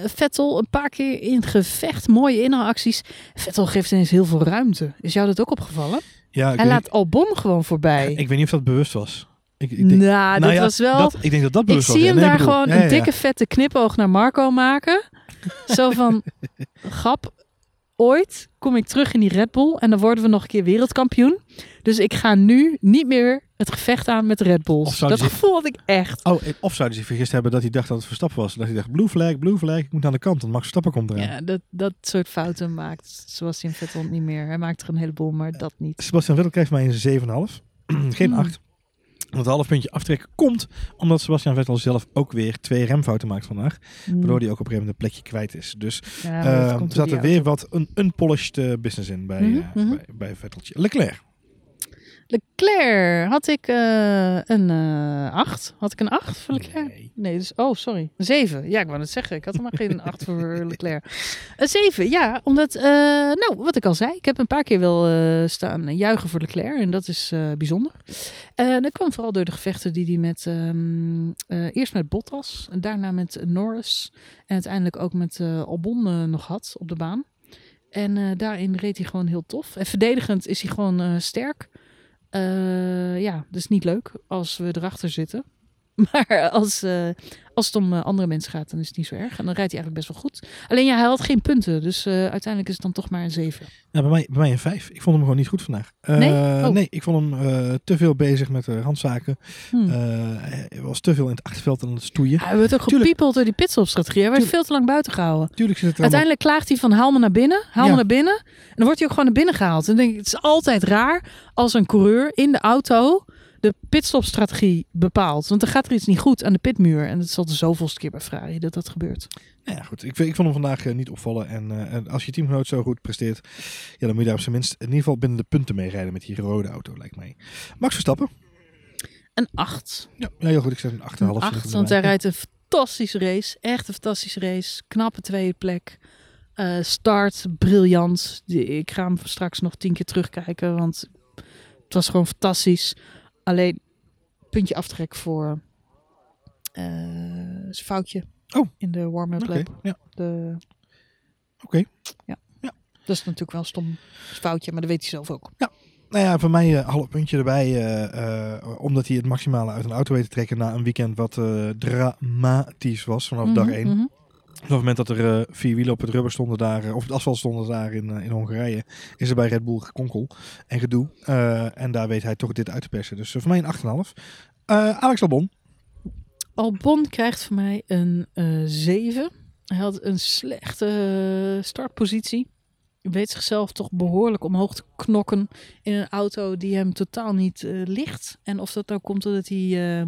Vettel een paar keer in gevecht, mooie inhaalacties. Vettel geeft ineens heel veel ruimte. Is jou dat ook opgevallen? Ja, hij laat Albon gewoon voorbij. niet, ik weet niet of dat bewust was. Ik, ik denk, nou, dat nou ja, was wel... dat, ik denk dat dat ik zie hem Nee, daar bedoel- gewoon ja, een dikke vette knipoog naar Marco maken. Zo van, grap, ooit kom ik terug in die Red Bull en dan worden we nog een keer wereldkampioen. Dus ik ga nu niet meer het gevecht aan met de Red Bulls. zou Dat gevoel had ik echt. Oh, of zou hij zich vergist hebben dat hij dacht dat het Verstappen was. Dat hij dacht, blue flag, blue flag, ik moet aan de kant, want Max Verstappen komt eraan. Ja, dat, dat soort fouten maakt Sebastian Vettel niet meer. Hij maakt er een heleboel, maar dat niet. Sebastian Vettel krijgt mij een 7,5. Geen Hmm. 8. Want het half puntje aftrekken komt omdat Sebastian Vettel zelf ook weer twee remfouten maakt vandaag. Waardoor hij ook op een gegeven moment een plekje kwijt is. Dus Hmm. Ja, eh, dat er zat er weer wat een unpolished eh, business in bij, Mhm, eh, mhm. bij, bij Vetteltje. Leclerc. Leclerc had ik eh, een eh 8. Had ik een 8 voor Leclerc? Nee. Nee, dus, oh, sorry. Een 7. Ja, ik wou het zeggen. Ik had er maar geen 8 voor Leclerc. Een 7, ja. Omdat, eh, nou, wat ik al zei. Ik heb een paar keer wel eh, staan juichen voor Leclerc. En dat is eh, bijzonder. Eh, dat kwam vooral door de gevechten die hij met... ehm, eh, eerst met Bottas. En daarna met Norris. En uiteindelijk ook met eh, Albon eh, nog had op de baan. En eh, daarin reed hij gewoon heel tof. En verdedigend is hij gewoon eh, sterk. Eh, ja, dus niet leuk als we erachter zitten. Maar als, eh, als het om eh, andere mensen gaat, dan is het niet zo erg. En dan rijdt hij eigenlijk best wel goed. Alleen ja, hij had geen punten. Dus eh, uiteindelijk is het dan toch maar een 7. Nou, bij, mij, bij mij een 5. Ik vond hem gewoon niet goed vandaag. Nee? Oh. Nee, ik vond hem te veel bezig met de randzaken. Hm. Eh, hij was te veel in het achterveld aan het stoeien. hij werd ook gepiepeld door die pitstopstrategie. Hij werd veel te lang buiten gehouden. Tuurlijk zit het allemaal- Uiteindelijk klaagt hij van haal me naar binnen, haal Ja. me naar binnen. En dan wordt hij ook gewoon naar binnen gehaald. En dan denk ik, het is altijd raar als een coureur in de auto de pitstopstrategie bepaalt. Want dan gaat er iets niet goed aan de pitmuur. En dat is al de zoveelste keer bij Ferrari dat dat gebeurt. Nou ja, goed. Ik, ik vond hem vandaag eh, niet opvallen. En, eh, en als je teamgenoot zo goed presteert, ja, dan moet je daar op zijn minst in ieder geval binnen de punten mee rijden met die rode auto, lijkt mij. Max Verstappen. Een 8. Ja, ja heel goed. Ik zeg een 8,5. Een 8, want hij rijdt een fantastische race. Echt een fantastische race. Knappe tweede plek. Eh, start, briljant. Ik ga hem straks nog tien keer terugkijken, want het was gewoon fantastisch. Alleen puntje aftrek voor eh, zijn foutje Oh. in de warm-up Oké, lap. ja. De, Oké. Ja. Ja. Dat is natuurlijk wel een stom foutje, maar dat weet hij zelf ook. Nou ja, voor mij een half puntje erbij. eh, eh, omdat hij het maximale uit een auto weet te trekken na een weekend wat eh, dramatisch was vanaf dag Mhm, 1. mhm. Op het moment dat er eh, vier wielen op het rubber stonden daar, eh, of het asfalt stonden daar in, eh, in Hongarije, is er bij Red Bull gekonkel en gedoe. En daar weet hij toch dit uit te persen. Dus voor mij een 8,5. Eh Alex Albon. Albon krijgt voor mij een eh 7. Hij had een slechte startpositie. Weet zichzelf toch behoorlijk omhoog te knokken in een auto die hem totaal niet ligt. En of dat nou komt omdat hij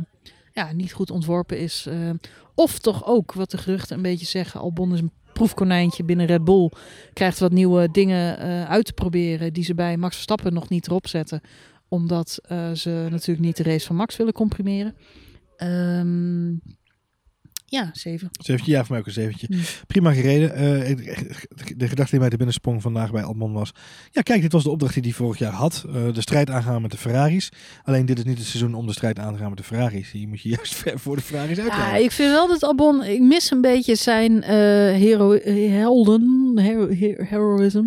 ja, niet goed ontworpen is. eh, of toch ook, wat de geruchten een beetje zeggen, Albon is een proefkonijntje binnen Red Bull. Krijgt wat nieuwe dingen eh, uit te proberen die ze bij Max Verstappen nog niet erop zetten. Omdat eh, ze natuurlijk niet de race van Max willen comprimeren. Ehm, ja, 7. Zeventje, ja, voor mij ook een zeventje. Hmm. Prima gereden. Eh, de gedachte die mij te binnen sprong vandaag bij Albon was... Ja, kijk, dit was de opdracht die hij vorig jaar had. Eh, de strijd aangaan met de Ferraris. Alleen dit is niet het seizoen om de strijd aan te gaan met de Ferraris. Hier moet je juist ver voor de Ferraris Ja, uitrijden. ik vind wel dat Albon, ik mis een beetje zijn eh hero, helden, hero, hero- heroism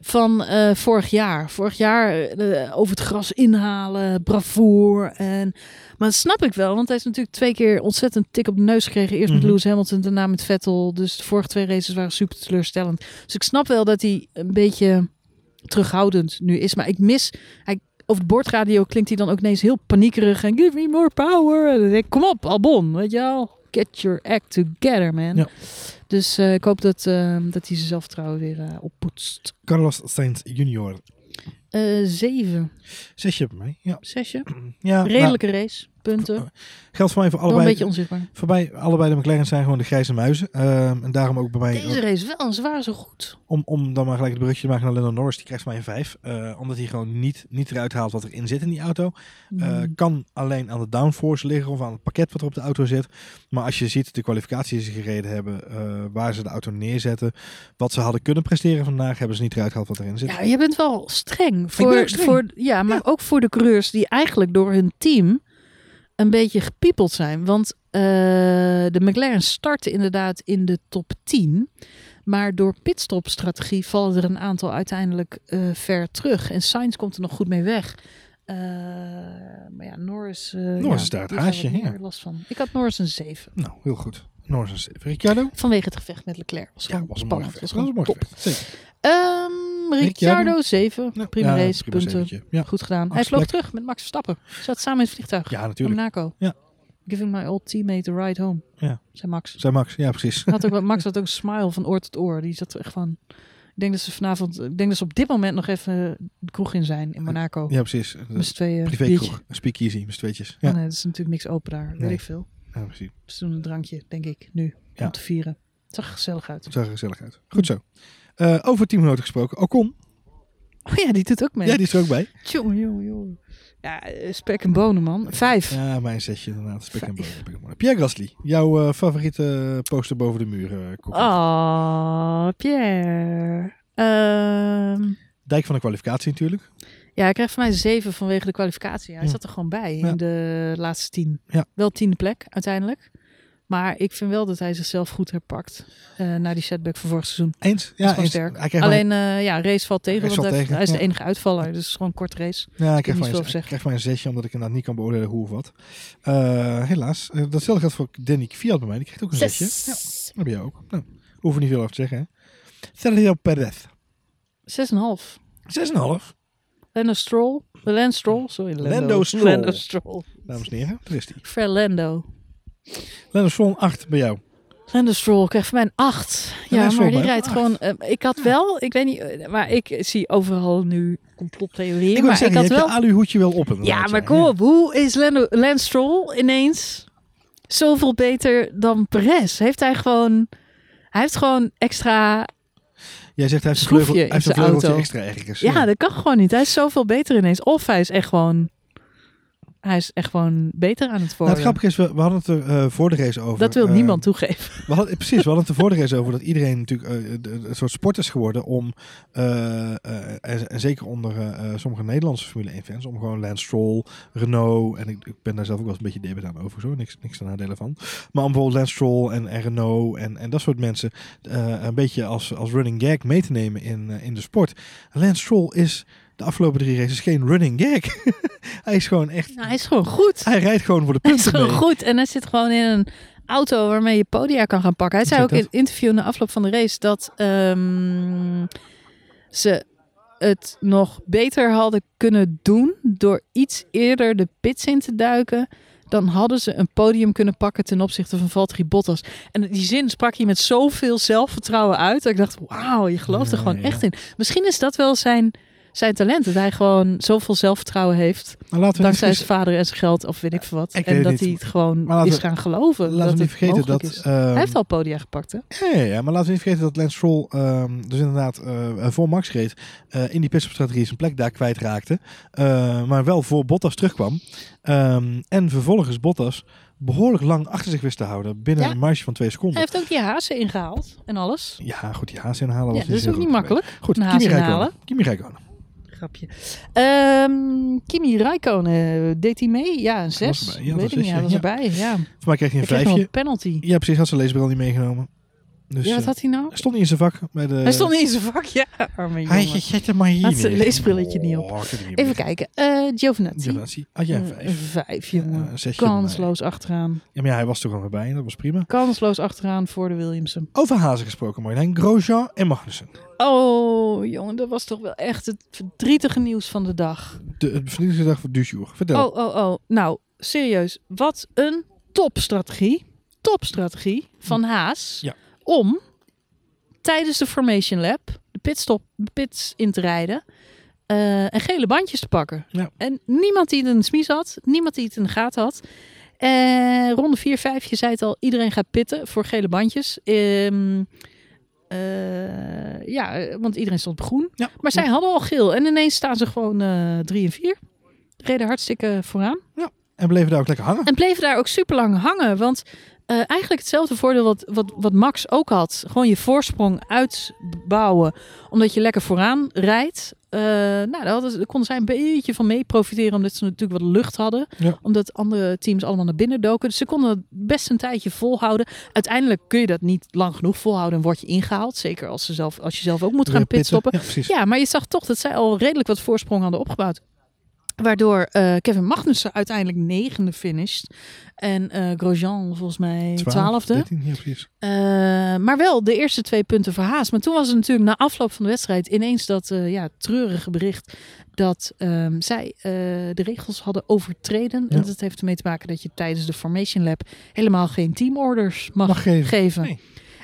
van vorig jaar. Vorig jaar over het gras inhalen, bravoer. En, maar dat snap ik wel, want hij is natuurlijk twee keer ontzettend tik op de neus gekregen. Eerst met Mhm. Lewis Hamilton, daarna met Vettel. Dus de vorige twee races waren super teleurstellend. Dus ik snap wel dat hij een beetje terughoudend nu is. Maar ik mis, hij, over de boordradio klinkt hij dan ook ineens heel paniekerig. En give me more power. En dan denk ik, kom op Albon, weet je wel. Get your act together, man. Ja. Dus eh, ik hoop dat, eh, dat hij zijn zelfvertrouwen weer eh, oppoetst. Carlos Sainz junior. Zeven, Zesje bij mij. Ja. zesje. ja nou, Redelijke race, punten. geldt voor mij voor Wel een allebei. beetje onzichtbaar. Voor mij, allebei de McLaren zijn gewoon de grijze muizen. Ehm, en daarom ook bij mij, Deze race wel, ze waren zo goed. om, om dan maar gelijk het brugje te maken naar Lennon Norris, die krijgt voor mij een 5. Eh, omdat hij gewoon niet, niet eruit haalt wat erin zit in die auto. Eh, Mm. kan alleen aan de downforce liggen of aan het pakket wat er op de auto zit. Maar als je ziet de kwalificatie die ze gereden hebben, eh, waar ze de auto neerzetten, wat ze hadden kunnen presteren vandaag, hebben ze niet eruit gehaald wat erin zit. Ja, je bent wel streng. Voor, streng. Voor, ja, maar ook voor de coureurs die eigenlijk door hun team een beetje gepiepeld zijn. Want eh, de McLaren startte inderdaad in de top 10. Maar door pitstopstrategie vallen er een aantal uiteindelijk eh, ver terug. En Sainz komt er nog goed mee weg. Eh, maar ja, Norris... Norris ja, is daar het haasje, ja. last van. Ik had Norris een 7. Nou, heel goed. Norris een 7. Ricciardo? Vanwege het gevecht met Leclerc. Was Ja, was een mooi spannend. gevecht. Was was een mooi gevecht. Ricciardo? Ricciardo 7. Ja, Prima ja, race, prima punten. Ja. Goed gedaan. Hij vloog plek. terug met Max Verstappen. Zat samen in het vliegtuig. ja, natuurlijk. Monaco. Ja. Giving my old teammate a ride home. Ja. Zei Max. Zijn Max, ja precies. Had ook, Max had ook een smile van oor tot oor. Die zat er echt van... Ik denk dat ze vanavond... Ik denk dat ze op dit moment nog even de kroeg in zijn in Monaco. Ja, precies. Met z'n tweeën. biertje. Privékroeg. Een speakeasy met z'n tweetjes. Ja, Oh nee, dat is natuurlijk niks open daar. Weet ik veel. ja precies. Ze doen een drankje, denk ik, nu. Ja. Om te vieren. Het zag er gezellig uit. Het zag er gezellig uit. Goed zo. Eh, over teamgenoten gesproken. Ocon. Oh ja, die doet ook mee. Ja, die is er ook bij. Jongen, jongen, jongen. Ja, eh, spek en bonen, man. Vijf. Ja, mijn zesje inderdaad. Spek en bonen, spek en bonen. Pierre Gasly. Jouw eh, favoriete poster boven de muur. Kokkie. Oh, Pierre. Ehm, Dijk van de kwalificatie natuurlijk. ja, hij krijgt van mij zeven vanwege de kwalificatie. Hij Ja. zat er gewoon bij Ja. in de laatste tien. Ja. Wel tiende plek uiteindelijk. Maar ik vind wel dat hij zichzelf goed herpakt. eh na die setback van vorig seizoen. Eens? is Ja, gewoon eens. sterk. Alleen, eh, ja, race valt tegen. Race want valt hij, tegen, hij is de enige uitvaller. Dus het is gewoon een korte race. Ja, ik krijg, maar een, ik krijg maar een zesje, omdat ik inderdaad niet kan beoordelen hoe of wat. Eh, helaas. Datzelfde geldt voor Danny Kvyat bij mij. Die krijgt ook een zesje. Ja, dat heb jij ook. Nou, hoeven niet veel over te zeggen. Hè? Sergio Perez. 6,5. 6,5. Lando Stroll. Lance Stroll. Sorry, Lando, Lando Stroll. Lando Stroll. Dames en heren, daar is hij. Fernando. Lando Stroll 8 bij jou. Lando Stroll krijgt van mij een 8. Ja, Stroll maar die rijdt gewoon... eh, ik had wel... Ik weet niet... eh, maar ik zie overal nu complottheorieën. Ik maar zeggen, ik had wel... je aluhoedje wel op. Ja, maar kom op. Hoe is Lando, Lance Stroll ineens zoveel beter dan Perez? Heeft hij gewoon... Hij heeft gewoon extra... Jij zegt hij heeft een vleugeltje auto. extra ergens. Ja, dat kan gewoon niet. Hij is zoveel beter ineens. Of hij is echt gewoon... Hij is echt gewoon beter aan het Nou, worden. het grappige is, we, we hadden het er eh, voor de race over. dat wil eh, niemand toegeven. We hadden, precies, we hadden het er voor de race over dat iedereen natuurlijk eh, een soort sport is geworden om, eh, eh, en, en zeker onder eh, eh, sommige Nederlandse Formule 1 fans, om gewoon Lance Stroll, Renault, en ik, ik ben daar zelf ook wel eens een beetje debet aan over, zo, niks, niks te nadelen van. Maar om bijvoorbeeld Lance Stroll en, en Renault en, en dat soort mensen eh, een beetje als, als running gag mee te nemen in, eh, in de sport. Lance Stroll is de afgelopen drie races geen running gag. hij is gewoon echt, Nou, hij is gewoon goed. hij rijdt gewoon voor de Hij is punten gewoon mee. goed. En hij zit gewoon in een auto waarmee je podia kan gaan pakken. Hij zei ook in het interview na afloop van de race dat ehm, ze het nog beter hadden kunnen doen door iets eerder de pits in te duiken. Dan hadden ze een podium kunnen pakken ten opzichte van Valtteri Bottas. En die zin sprak hij met zoveel zelfvertrouwen uit. Dat ik dacht, wauw, je gelooft er Ja, gewoon ja. echt in. Misschien is dat wel zijn, zijn talent. Dat hij gewoon zoveel zelfvertrouwen heeft. Maar laten we niet Dankzij zijn vader en zijn geld, of weet ik veel wat. Ik en dat hij het gewoon laten is we- gaan geloven. Laten dat we niet vergeten dat... is. ehm, hij heeft al podia gepakt, hè? Ja, ja, ja, maar laten we niet vergeten dat Lance Stroll ehm, dus inderdaad eh, voor Max reed. eh, in die pitstopstrategie zijn plek daar kwijtraakte. eh, maar wel voor Bottas terugkwam. Ehm, en vervolgens Bottas behoorlijk lang achter zich wist te houden. Binnen Ja. een marge van twee seconden. Hij heeft ook die hazen ingehaald en alles. Ja, goed, die haas inhalen Ja, dat is ook niet makkelijk. Goed, Kimi haas Räikkönen. inhalen. Kimi Räikkönen. Grapje. Ehm, Kimi Räikkönen, deed hij mee? Ja, een was zes. erbij. Ja, Weet dat ik was niet, hij was erbij. Ja. Voor mij kreeg hij een vijfje. een penalty. Ja, precies. Had zijn leesbril niet meegenomen. Dus, ja, wat eh, had hij nou? stond niet in zijn vak. Bij de, hij stond niet in zijn vak. Ja, arme Hij jongen. zet hem maar hier Had zijn leesbrilletje niet op. Oh, niet Even kijken. eh Giovinazzi. Giovinazzi. Had jij een Een vijf? vijf, jongen. Kansloos achteraan. Ja, maar ja, hij was er gewoon weer bij en dat was prima. Kansloos achteraan voor de Williamson. Over hazen gesproken, Marjolein. Grosjean en Magnussen. Oh, jongen, dat was toch wel echt het verdrietige nieuws van de dag. De, het vernietigde dag van Dujour. Vertel. Oh, oh, oh. Nou, serieus. Wat een topstrategie. Topstrategie van Haas. Ja. Om tijdens de Formation Lab de pitstop, de pits in te rijden. eh, en gele bandjes te pakken. Ja. En niemand die het in de smies had. Niemand die het in de gaten had. En ronde 4, 5, je zei het al. Iedereen gaat pitten voor gele bandjes. Ehm, eh, ja, eh, want iedereen stond op groen. Ja. Maar zij hadden al geel. En ineens staan ze gewoon eh 3 en 4. Reden hartstikke vooraan. En bleven daar ook lekker hangen. En bleven daar ook super lang hangen. Want eh, eigenlijk hetzelfde voordeel wat, wat, wat Max ook had. Gewoon je voorsprong uitbouwen. Omdat je lekker vooraan rijdt. Eh, nou, daar, hadden ze, daar konden zij een beetje van mee profiteren. Omdat ze natuurlijk wat lucht hadden. Ja. Omdat andere teams allemaal naar binnen doken. Dus ze konden het best een tijdje volhouden. Uiteindelijk kun je dat niet lang genoeg volhouden. En word je ingehaald. Zeker als, ze zelf, als je zelf ook moet gaan pitstoppen. Ja. Ja, maar je zag toch dat zij al redelijk wat voorsprong hadden opgebouwd. Waardoor eh, Kevin Magnussen uiteindelijk negende finished. En eh Grosjean volgens mij Twaalf, twaalfde. dertien, ja, precies. Eh, maar wel de eerste twee punten voor Haas. Maar toen was het natuurlijk na afloop van de wedstrijd ineens dat ja, treurige bericht dat ehm, zij de regels hadden overtreden. Ja. En dat heeft ermee te maken dat je tijdens de Formation Lab helemaal geen teamorders mag, Mag geven. geven. Nee.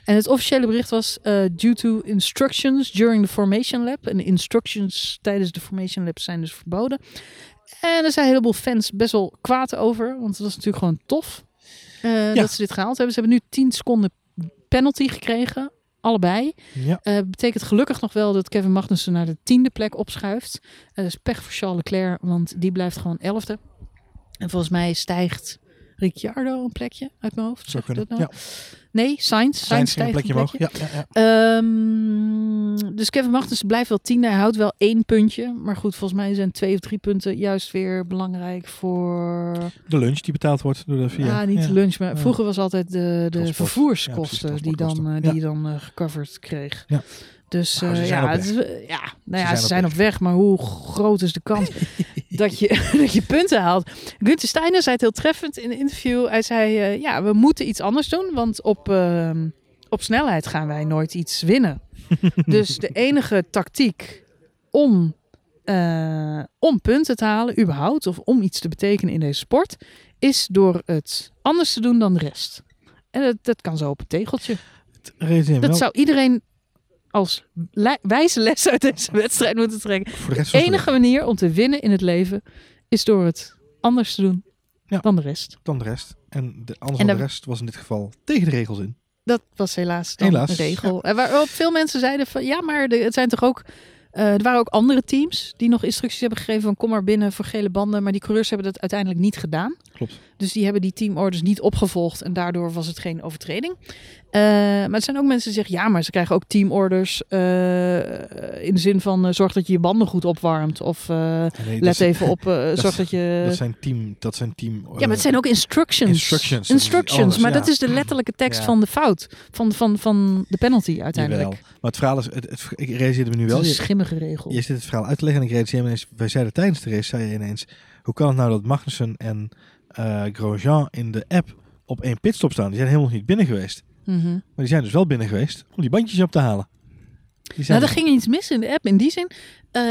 En het officiële bericht was eh, due to instructions during the Formation Lab. En de instructions tijdens de Formation Lab zijn dus verboden. En er zijn een heleboel fans best wel kwaad over. Want het was natuurlijk gewoon tof eh, dat ze dit gehaald hebben. Ze hebben nu 10 seconden penalty gekregen. Allebei. Ja. Eh betekent gelukkig nog wel dat Kevin Magnussen naar de tiende plek opschuift. Dat is pech voor Charles Leclerc, want die blijft gewoon elfde. En volgens mij stijgt Ricciardo een plekje uit mijn hoofd. Zou Zeg ik kunnen. dat nou? Ja. Nee, Sainz. Zijn Sainz een plekje omhoog. Ja, ja, ja. Ehm, dus Kevin Magnussen blijft wel tiende. Hij houdt wel één puntje. Maar goed, volgens mij zijn twee of drie punten juist weer belangrijk voor... De lunch die betaald wordt door de VIA. Ja, niet de lunch, maar vroeger was altijd de, de vervoerskosten precies, die dan, eh, die je dan eh, gecoverd kreeg. Ja. Dus Nou, ze eh, ja, het eh, ja, nou ja, zijn ze op zijn weg. op weg, maar hoe groot is de kans dat, je, dat je punten haalt? Gunther Steiner zei het heel treffend in een interview. Hij zei, eh, ja, we moeten iets anders doen, want op, ehm, op snelheid gaan wij nooit iets winnen. dus de enige tactiek om, om punten te halen, überhaupt, of om iets te betekenen in deze sport, is door het anders te doen dan de rest. En dat, dat kan zo op een tegeltje. Dat wel, zou iedereen als wijze les uit deze wedstrijd moeten trekken. de De enige manier om te winnen in het leven is door het anders te doen Ja. dan de rest. dan de rest. En de, anders En dan de rest was in dit geval tegen de regels in. Dat was helaas Helaas, een regel. En waarop veel mensen zeiden van ja, maar de- het zijn toch ook. eh, er waren ook andere teams die nog instructies hebben gegeven van kom maar binnen voor gele banden. Maar die coureurs hebben dat uiteindelijk niet gedaan. Klopt. Dus die hebben die teamorders niet opgevolgd en daardoor was het geen overtreding. Eh, maar er zijn ook mensen die zeggen ja, maar ze krijgen ook teamorders eh, in de zin van eh, zorg dat je je banden goed opwarmt. Of Nee, let zijn- even op, zorg dat je... Dat zijn team. Dat zijn team Ja, maar het zijn ook instructions. Instructions, Instructions, maar ja. dat is de letterlijke tekst Ja. van de fout. Van, van, van de penalty uiteindelijk. Jawel. Maar het verhaal is, het, het, ik realiseerde me nu Het wel. is een Je, schimmige regel. je zit het verhaal uit te leggen en ik realiseer me ineens. Wij zeiden tijdens de race, zei je ineens, hoe kan het nou dat Magnussen en eh Grosjean in de app op één pitstop staan? Die zijn helemaal niet binnen geweest. Mhm. Maar die zijn dus wel binnen geweest om die bandjes op te halen. Die zijn Nou, er ging iets mis in de app. In die zin, eh,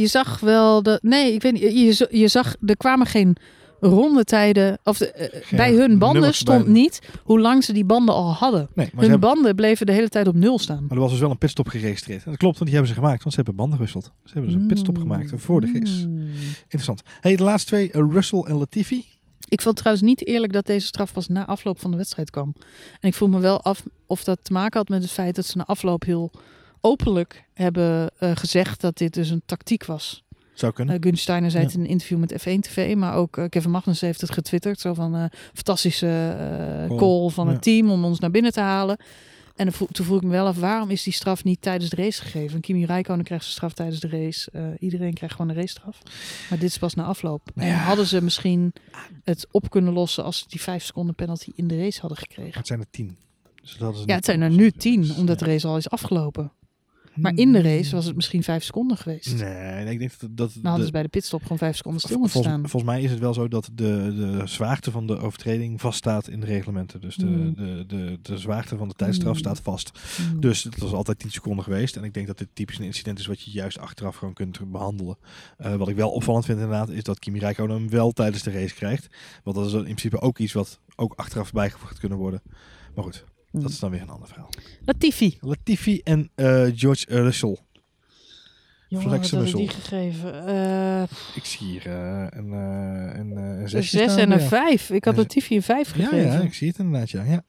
je zag wel de. Nee, ik weet niet. Je, je zag, er kwamen geen rondetijden. Of de, eh, Geen bij hun banden stond bij- niet hoe lang ze die banden al hadden. Nee, hun hebben, banden bleven de hele tijd op nul staan. maar er was dus wel een pitstop geregistreerd. En dat klopt, want die hebben ze gemaakt, want ze hebben banden gewisseld. Ze hebben dus een pitstop gemaakt voor de. Mm. Interessant. Hey, de laatste twee, Russell en Latifi. Ik vond trouwens niet eerlijk dat deze straf pas na afloop van de wedstrijd kwam. En ik vroeg me wel af of dat te maken had met het feit dat ze na afloop heel openlijk hebben eh, gezegd dat dit dus een tactiek was. Zou kunnen. Uh, Gunn Steiner zei Ja. het in een interview met F1 TV, maar ook eh, Kevin Magnussen heeft het getwitterd. Zo van fantastische Call. van Ja. het team om ons naar binnen te halen. En toen vroeg ik me wel af, waarom is die straf niet tijdens de race gegeven? Kimi Räikkönen krijgt zijn straf tijdens de race. Eh, iedereen krijgt gewoon een racestraf. Maar dit is pas na afloop. En hadden ze misschien het op kunnen lossen als ze die vijf seconden penalty in de race hadden gekregen? Het zijn er tien. Dus dat Ja, het zijn er nu tien, Dus, omdat de race al is afgelopen. Maar in de race was het misschien vijf seconden geweest. Nee, ik denk dat... dat hadden de- ze bij de pitstop gewoon vijf seconden stil moeten staan. volgens mij is het wel zo dat de, de zwaarte van de overtreding vaststaat in de reglementen. Dus de, Hmm. de, de, de zwaarte van de tijdstraf Hmm. staat vast. Hmm. Dus het was altijd 10 seconden geweest. En ik denk dat dit typisch een incident is wat je juist achteraf gewoon kunt behandelen. Eh, wat ik wel opvallend vind inderdaad, is dat Kimi Räikkönen hem wel tijdens de race krijgt. Want dat is in principe ook iets wat ook achteraf bijgevoegd kunnen worden. Maar goed, Hmm. Dat is dan weer een ander verhaal. Latifi. Latifi en eh, George Russell. Jongen, Flex wat hadden die Russell. gegeven? Eh, Ik zie hier eh, een, een, een zes en een ja. vijf. Ik had Ja, Latifi een vijf Ja, gegeven. ja, ik zie het inderdaad, ja. Ja,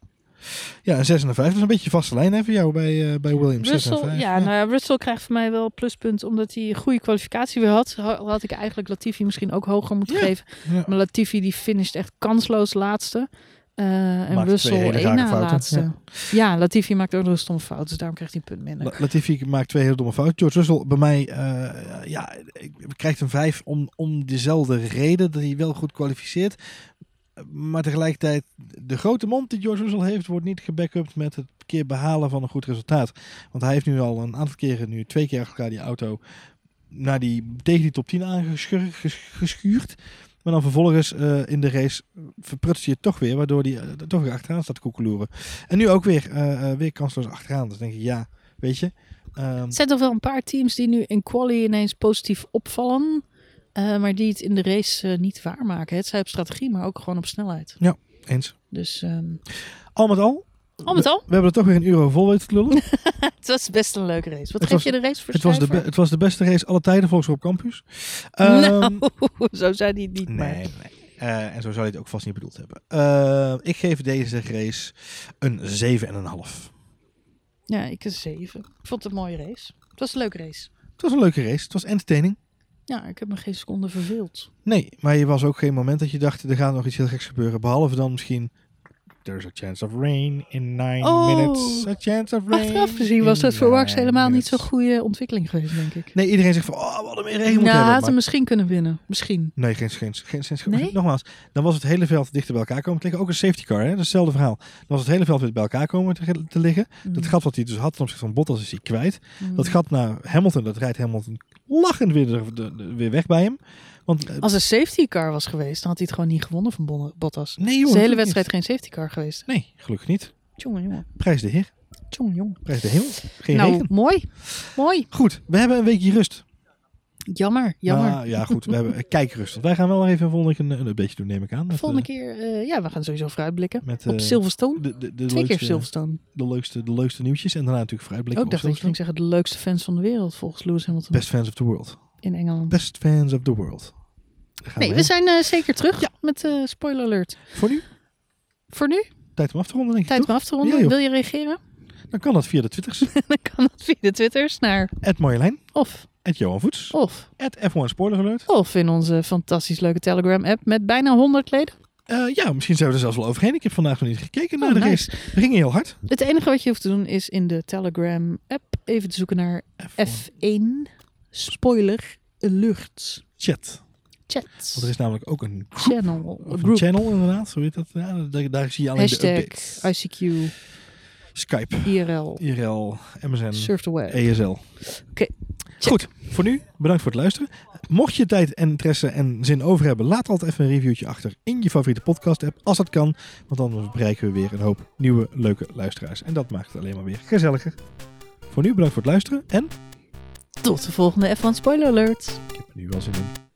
ja een 6 en een 5. Dat is een beetje een vaste lijn hè, voor jou bij, eh, bij Williams. 6 en Russell, 5. ja, Nou, ja, Russell krijgt voor mij wel een pluspunt omdat hij een goede kwalificatie weer had. Ha- Had ik eigenlijk Latifi misschien ook hoger moeten Ja. geven. Ja. Maar Latifi die finisht echt kansloos laatste. Eh, en Maakt Russell twee hele één rare na fouten, laatste. Ja. Latifi maakt ook nog een stomme fout, dus daarom krijgt hij een punt minder. La- Latifi maakt twee hele domme fouten. George Russell bij mij eh, ja, ik- krijgt een 5 om, om dezelfde reden dat hij wel goed kwalificeert. Maar tegelijkertijd, de grote mond die George Russell heeft, wordt niet gebackupt met het keer behalen van een goed resultaat. Want hij heeft nu al een aantal keren, nu twee keer achter elkaar die auto naar die, tegen die top 10 aangeschuurd. Maar dan vervolgens eh, in de race verprutst hij het toch weer, waardoor hij eh, toch weer achteraan staat koekeloeren. En nu ook weer, eh, weer kansloos achteraan. Dus denk ik, ja, weet je. ehm, Er zijn toch wel een paar teams die nu in quali ineens positief opvallen. maar die het in de race niet waarmaken. Het zij op strategie, maar ook gewoon op snelheid. eens. Dus ehm, Al met al. Al met al, We, we hebben er toch weer een euro vol weten te lullen. het was best een leuke race. Wat Het geef was- je de race voor het, was de het was de beste race alle tijden volgens Rob Campus. Nou, Ehm, zo zei hij het niet. Nee, Maar. nee. Eh, en zo zou je het ook vast niet bedoeld hebben. Eh, ik geef deze race een 7,5. Ja, ik een 7. Ik vond het een mooie race. Het was een leuke race. Het was een leuke race. Het was entertaining. Ja, ik heb me geen seconde verveeld. Nee, maar je was ook geen moment dat je dacht, er gaat nog iets heel geks gebeuren. Behalve dan misschien There's a chance of rain in nine Oh. minutes. A chance of rain. Achteraf gezien was dat voor Wax helemaal niet zo'n goede ontwikkeling geweest, denk ik. Nee, iedereen zegt van, oh, we hadden meer regen Nou, hebben. had maar- hem misschien kunnen winnen. Misschien. Nee, geen, geen, geen, geen, Nee? Nogmaals, dan was het hele veld dichter bij elkaar komen te liggen. Ook een safety car, hè? dat is hetzelfde verhaal. Dan was het hele veld weer bij elkaar komen te, te liggen. Dat Mm. gat wat hij dus had ten opzichte van Bottas is hij kwijt. Mm. Dat gat naar Hamilton, dat rijdt Hamilton lachend weer, de- de- de- weer weg bij hem. Want, eh, Als een safety car was geweest, dan had hij het gewoon niet gewonnen van Bottas. nee, Is jongen, de hele wedstrijd geen safety car geweest. Nee, gelukkig niet. Jongen, jongen. Prijs de heer, Jongen, jongen. prijs de hemel. Geen Nou, regen. mooi. Mooi. Goed, we hebben een weekje rust. Jammer, jammer. Ah, ja, goed, we hebben eh, kijkrust. Want wij gaan wel even volgende keer een, een beetje doen, neem ik aan. Met, Volgende eh, keer, ja, we gaan sowieso vooruitblikken. Met, Op Silverstone. de, de, de, Twee keer leukste, Silverstone. de, leukste, de leukste nieuwtjes. En daarna natuurlijk vooruitblikken Ook dacht op dat je ging zeggen de leukste fans van de wereld volgens Lewis Hamilton Best fans of the world. in Engeland. Best fans of the world. Nee, we zijn eh, zeker terug met eh spoiler alert. Voor nu, Voor nu, tijd om af te ronden, denk ik. tijd om af te ronden. Ja. Wil je reageren? Dan kan dat via de Twitters. Dan kan dat via de Twitters naar Marjolein, of, Ed Johan Voets, of, Ed F1 Spoiler Alert. of in onze fantastisch leuke Telegram app met bijna 100 leden. Eh, ja, misschien zijn we er zelfs wel overheen. Ik heb vandaag nog niet gekeken naar Oh, de nice. race. We gingen heel hard. Het enige wat je hoeft te doen is in de Telegram app even te zoeken naar F1 spoiler alert Chat. Chat. Want er is namelijk ook een groep. Channel, Of een group, channel inderdaad. Zo heet dat. Ja, daar, daar zie je alleen de hashtag, updates. ICQ, Skype, IRL, IRL, MSN, surf the web. ESL. Oké, check. Goed, voor nu bedankt voor het luisteren. Mocht je tijd en interesse en zin over hebben, laat altijd even een reviewtje achter in je favoriete podcast app. Als dat kan, want dan bereiken we weer een hoop nieuwe leuke luisteraars. En dat maakt het alleen maar weer gezelliger. Voor nu bedankt voor het luisteren en Tot de volgende F1 spoiler alert. ik heb er nu wel zin in.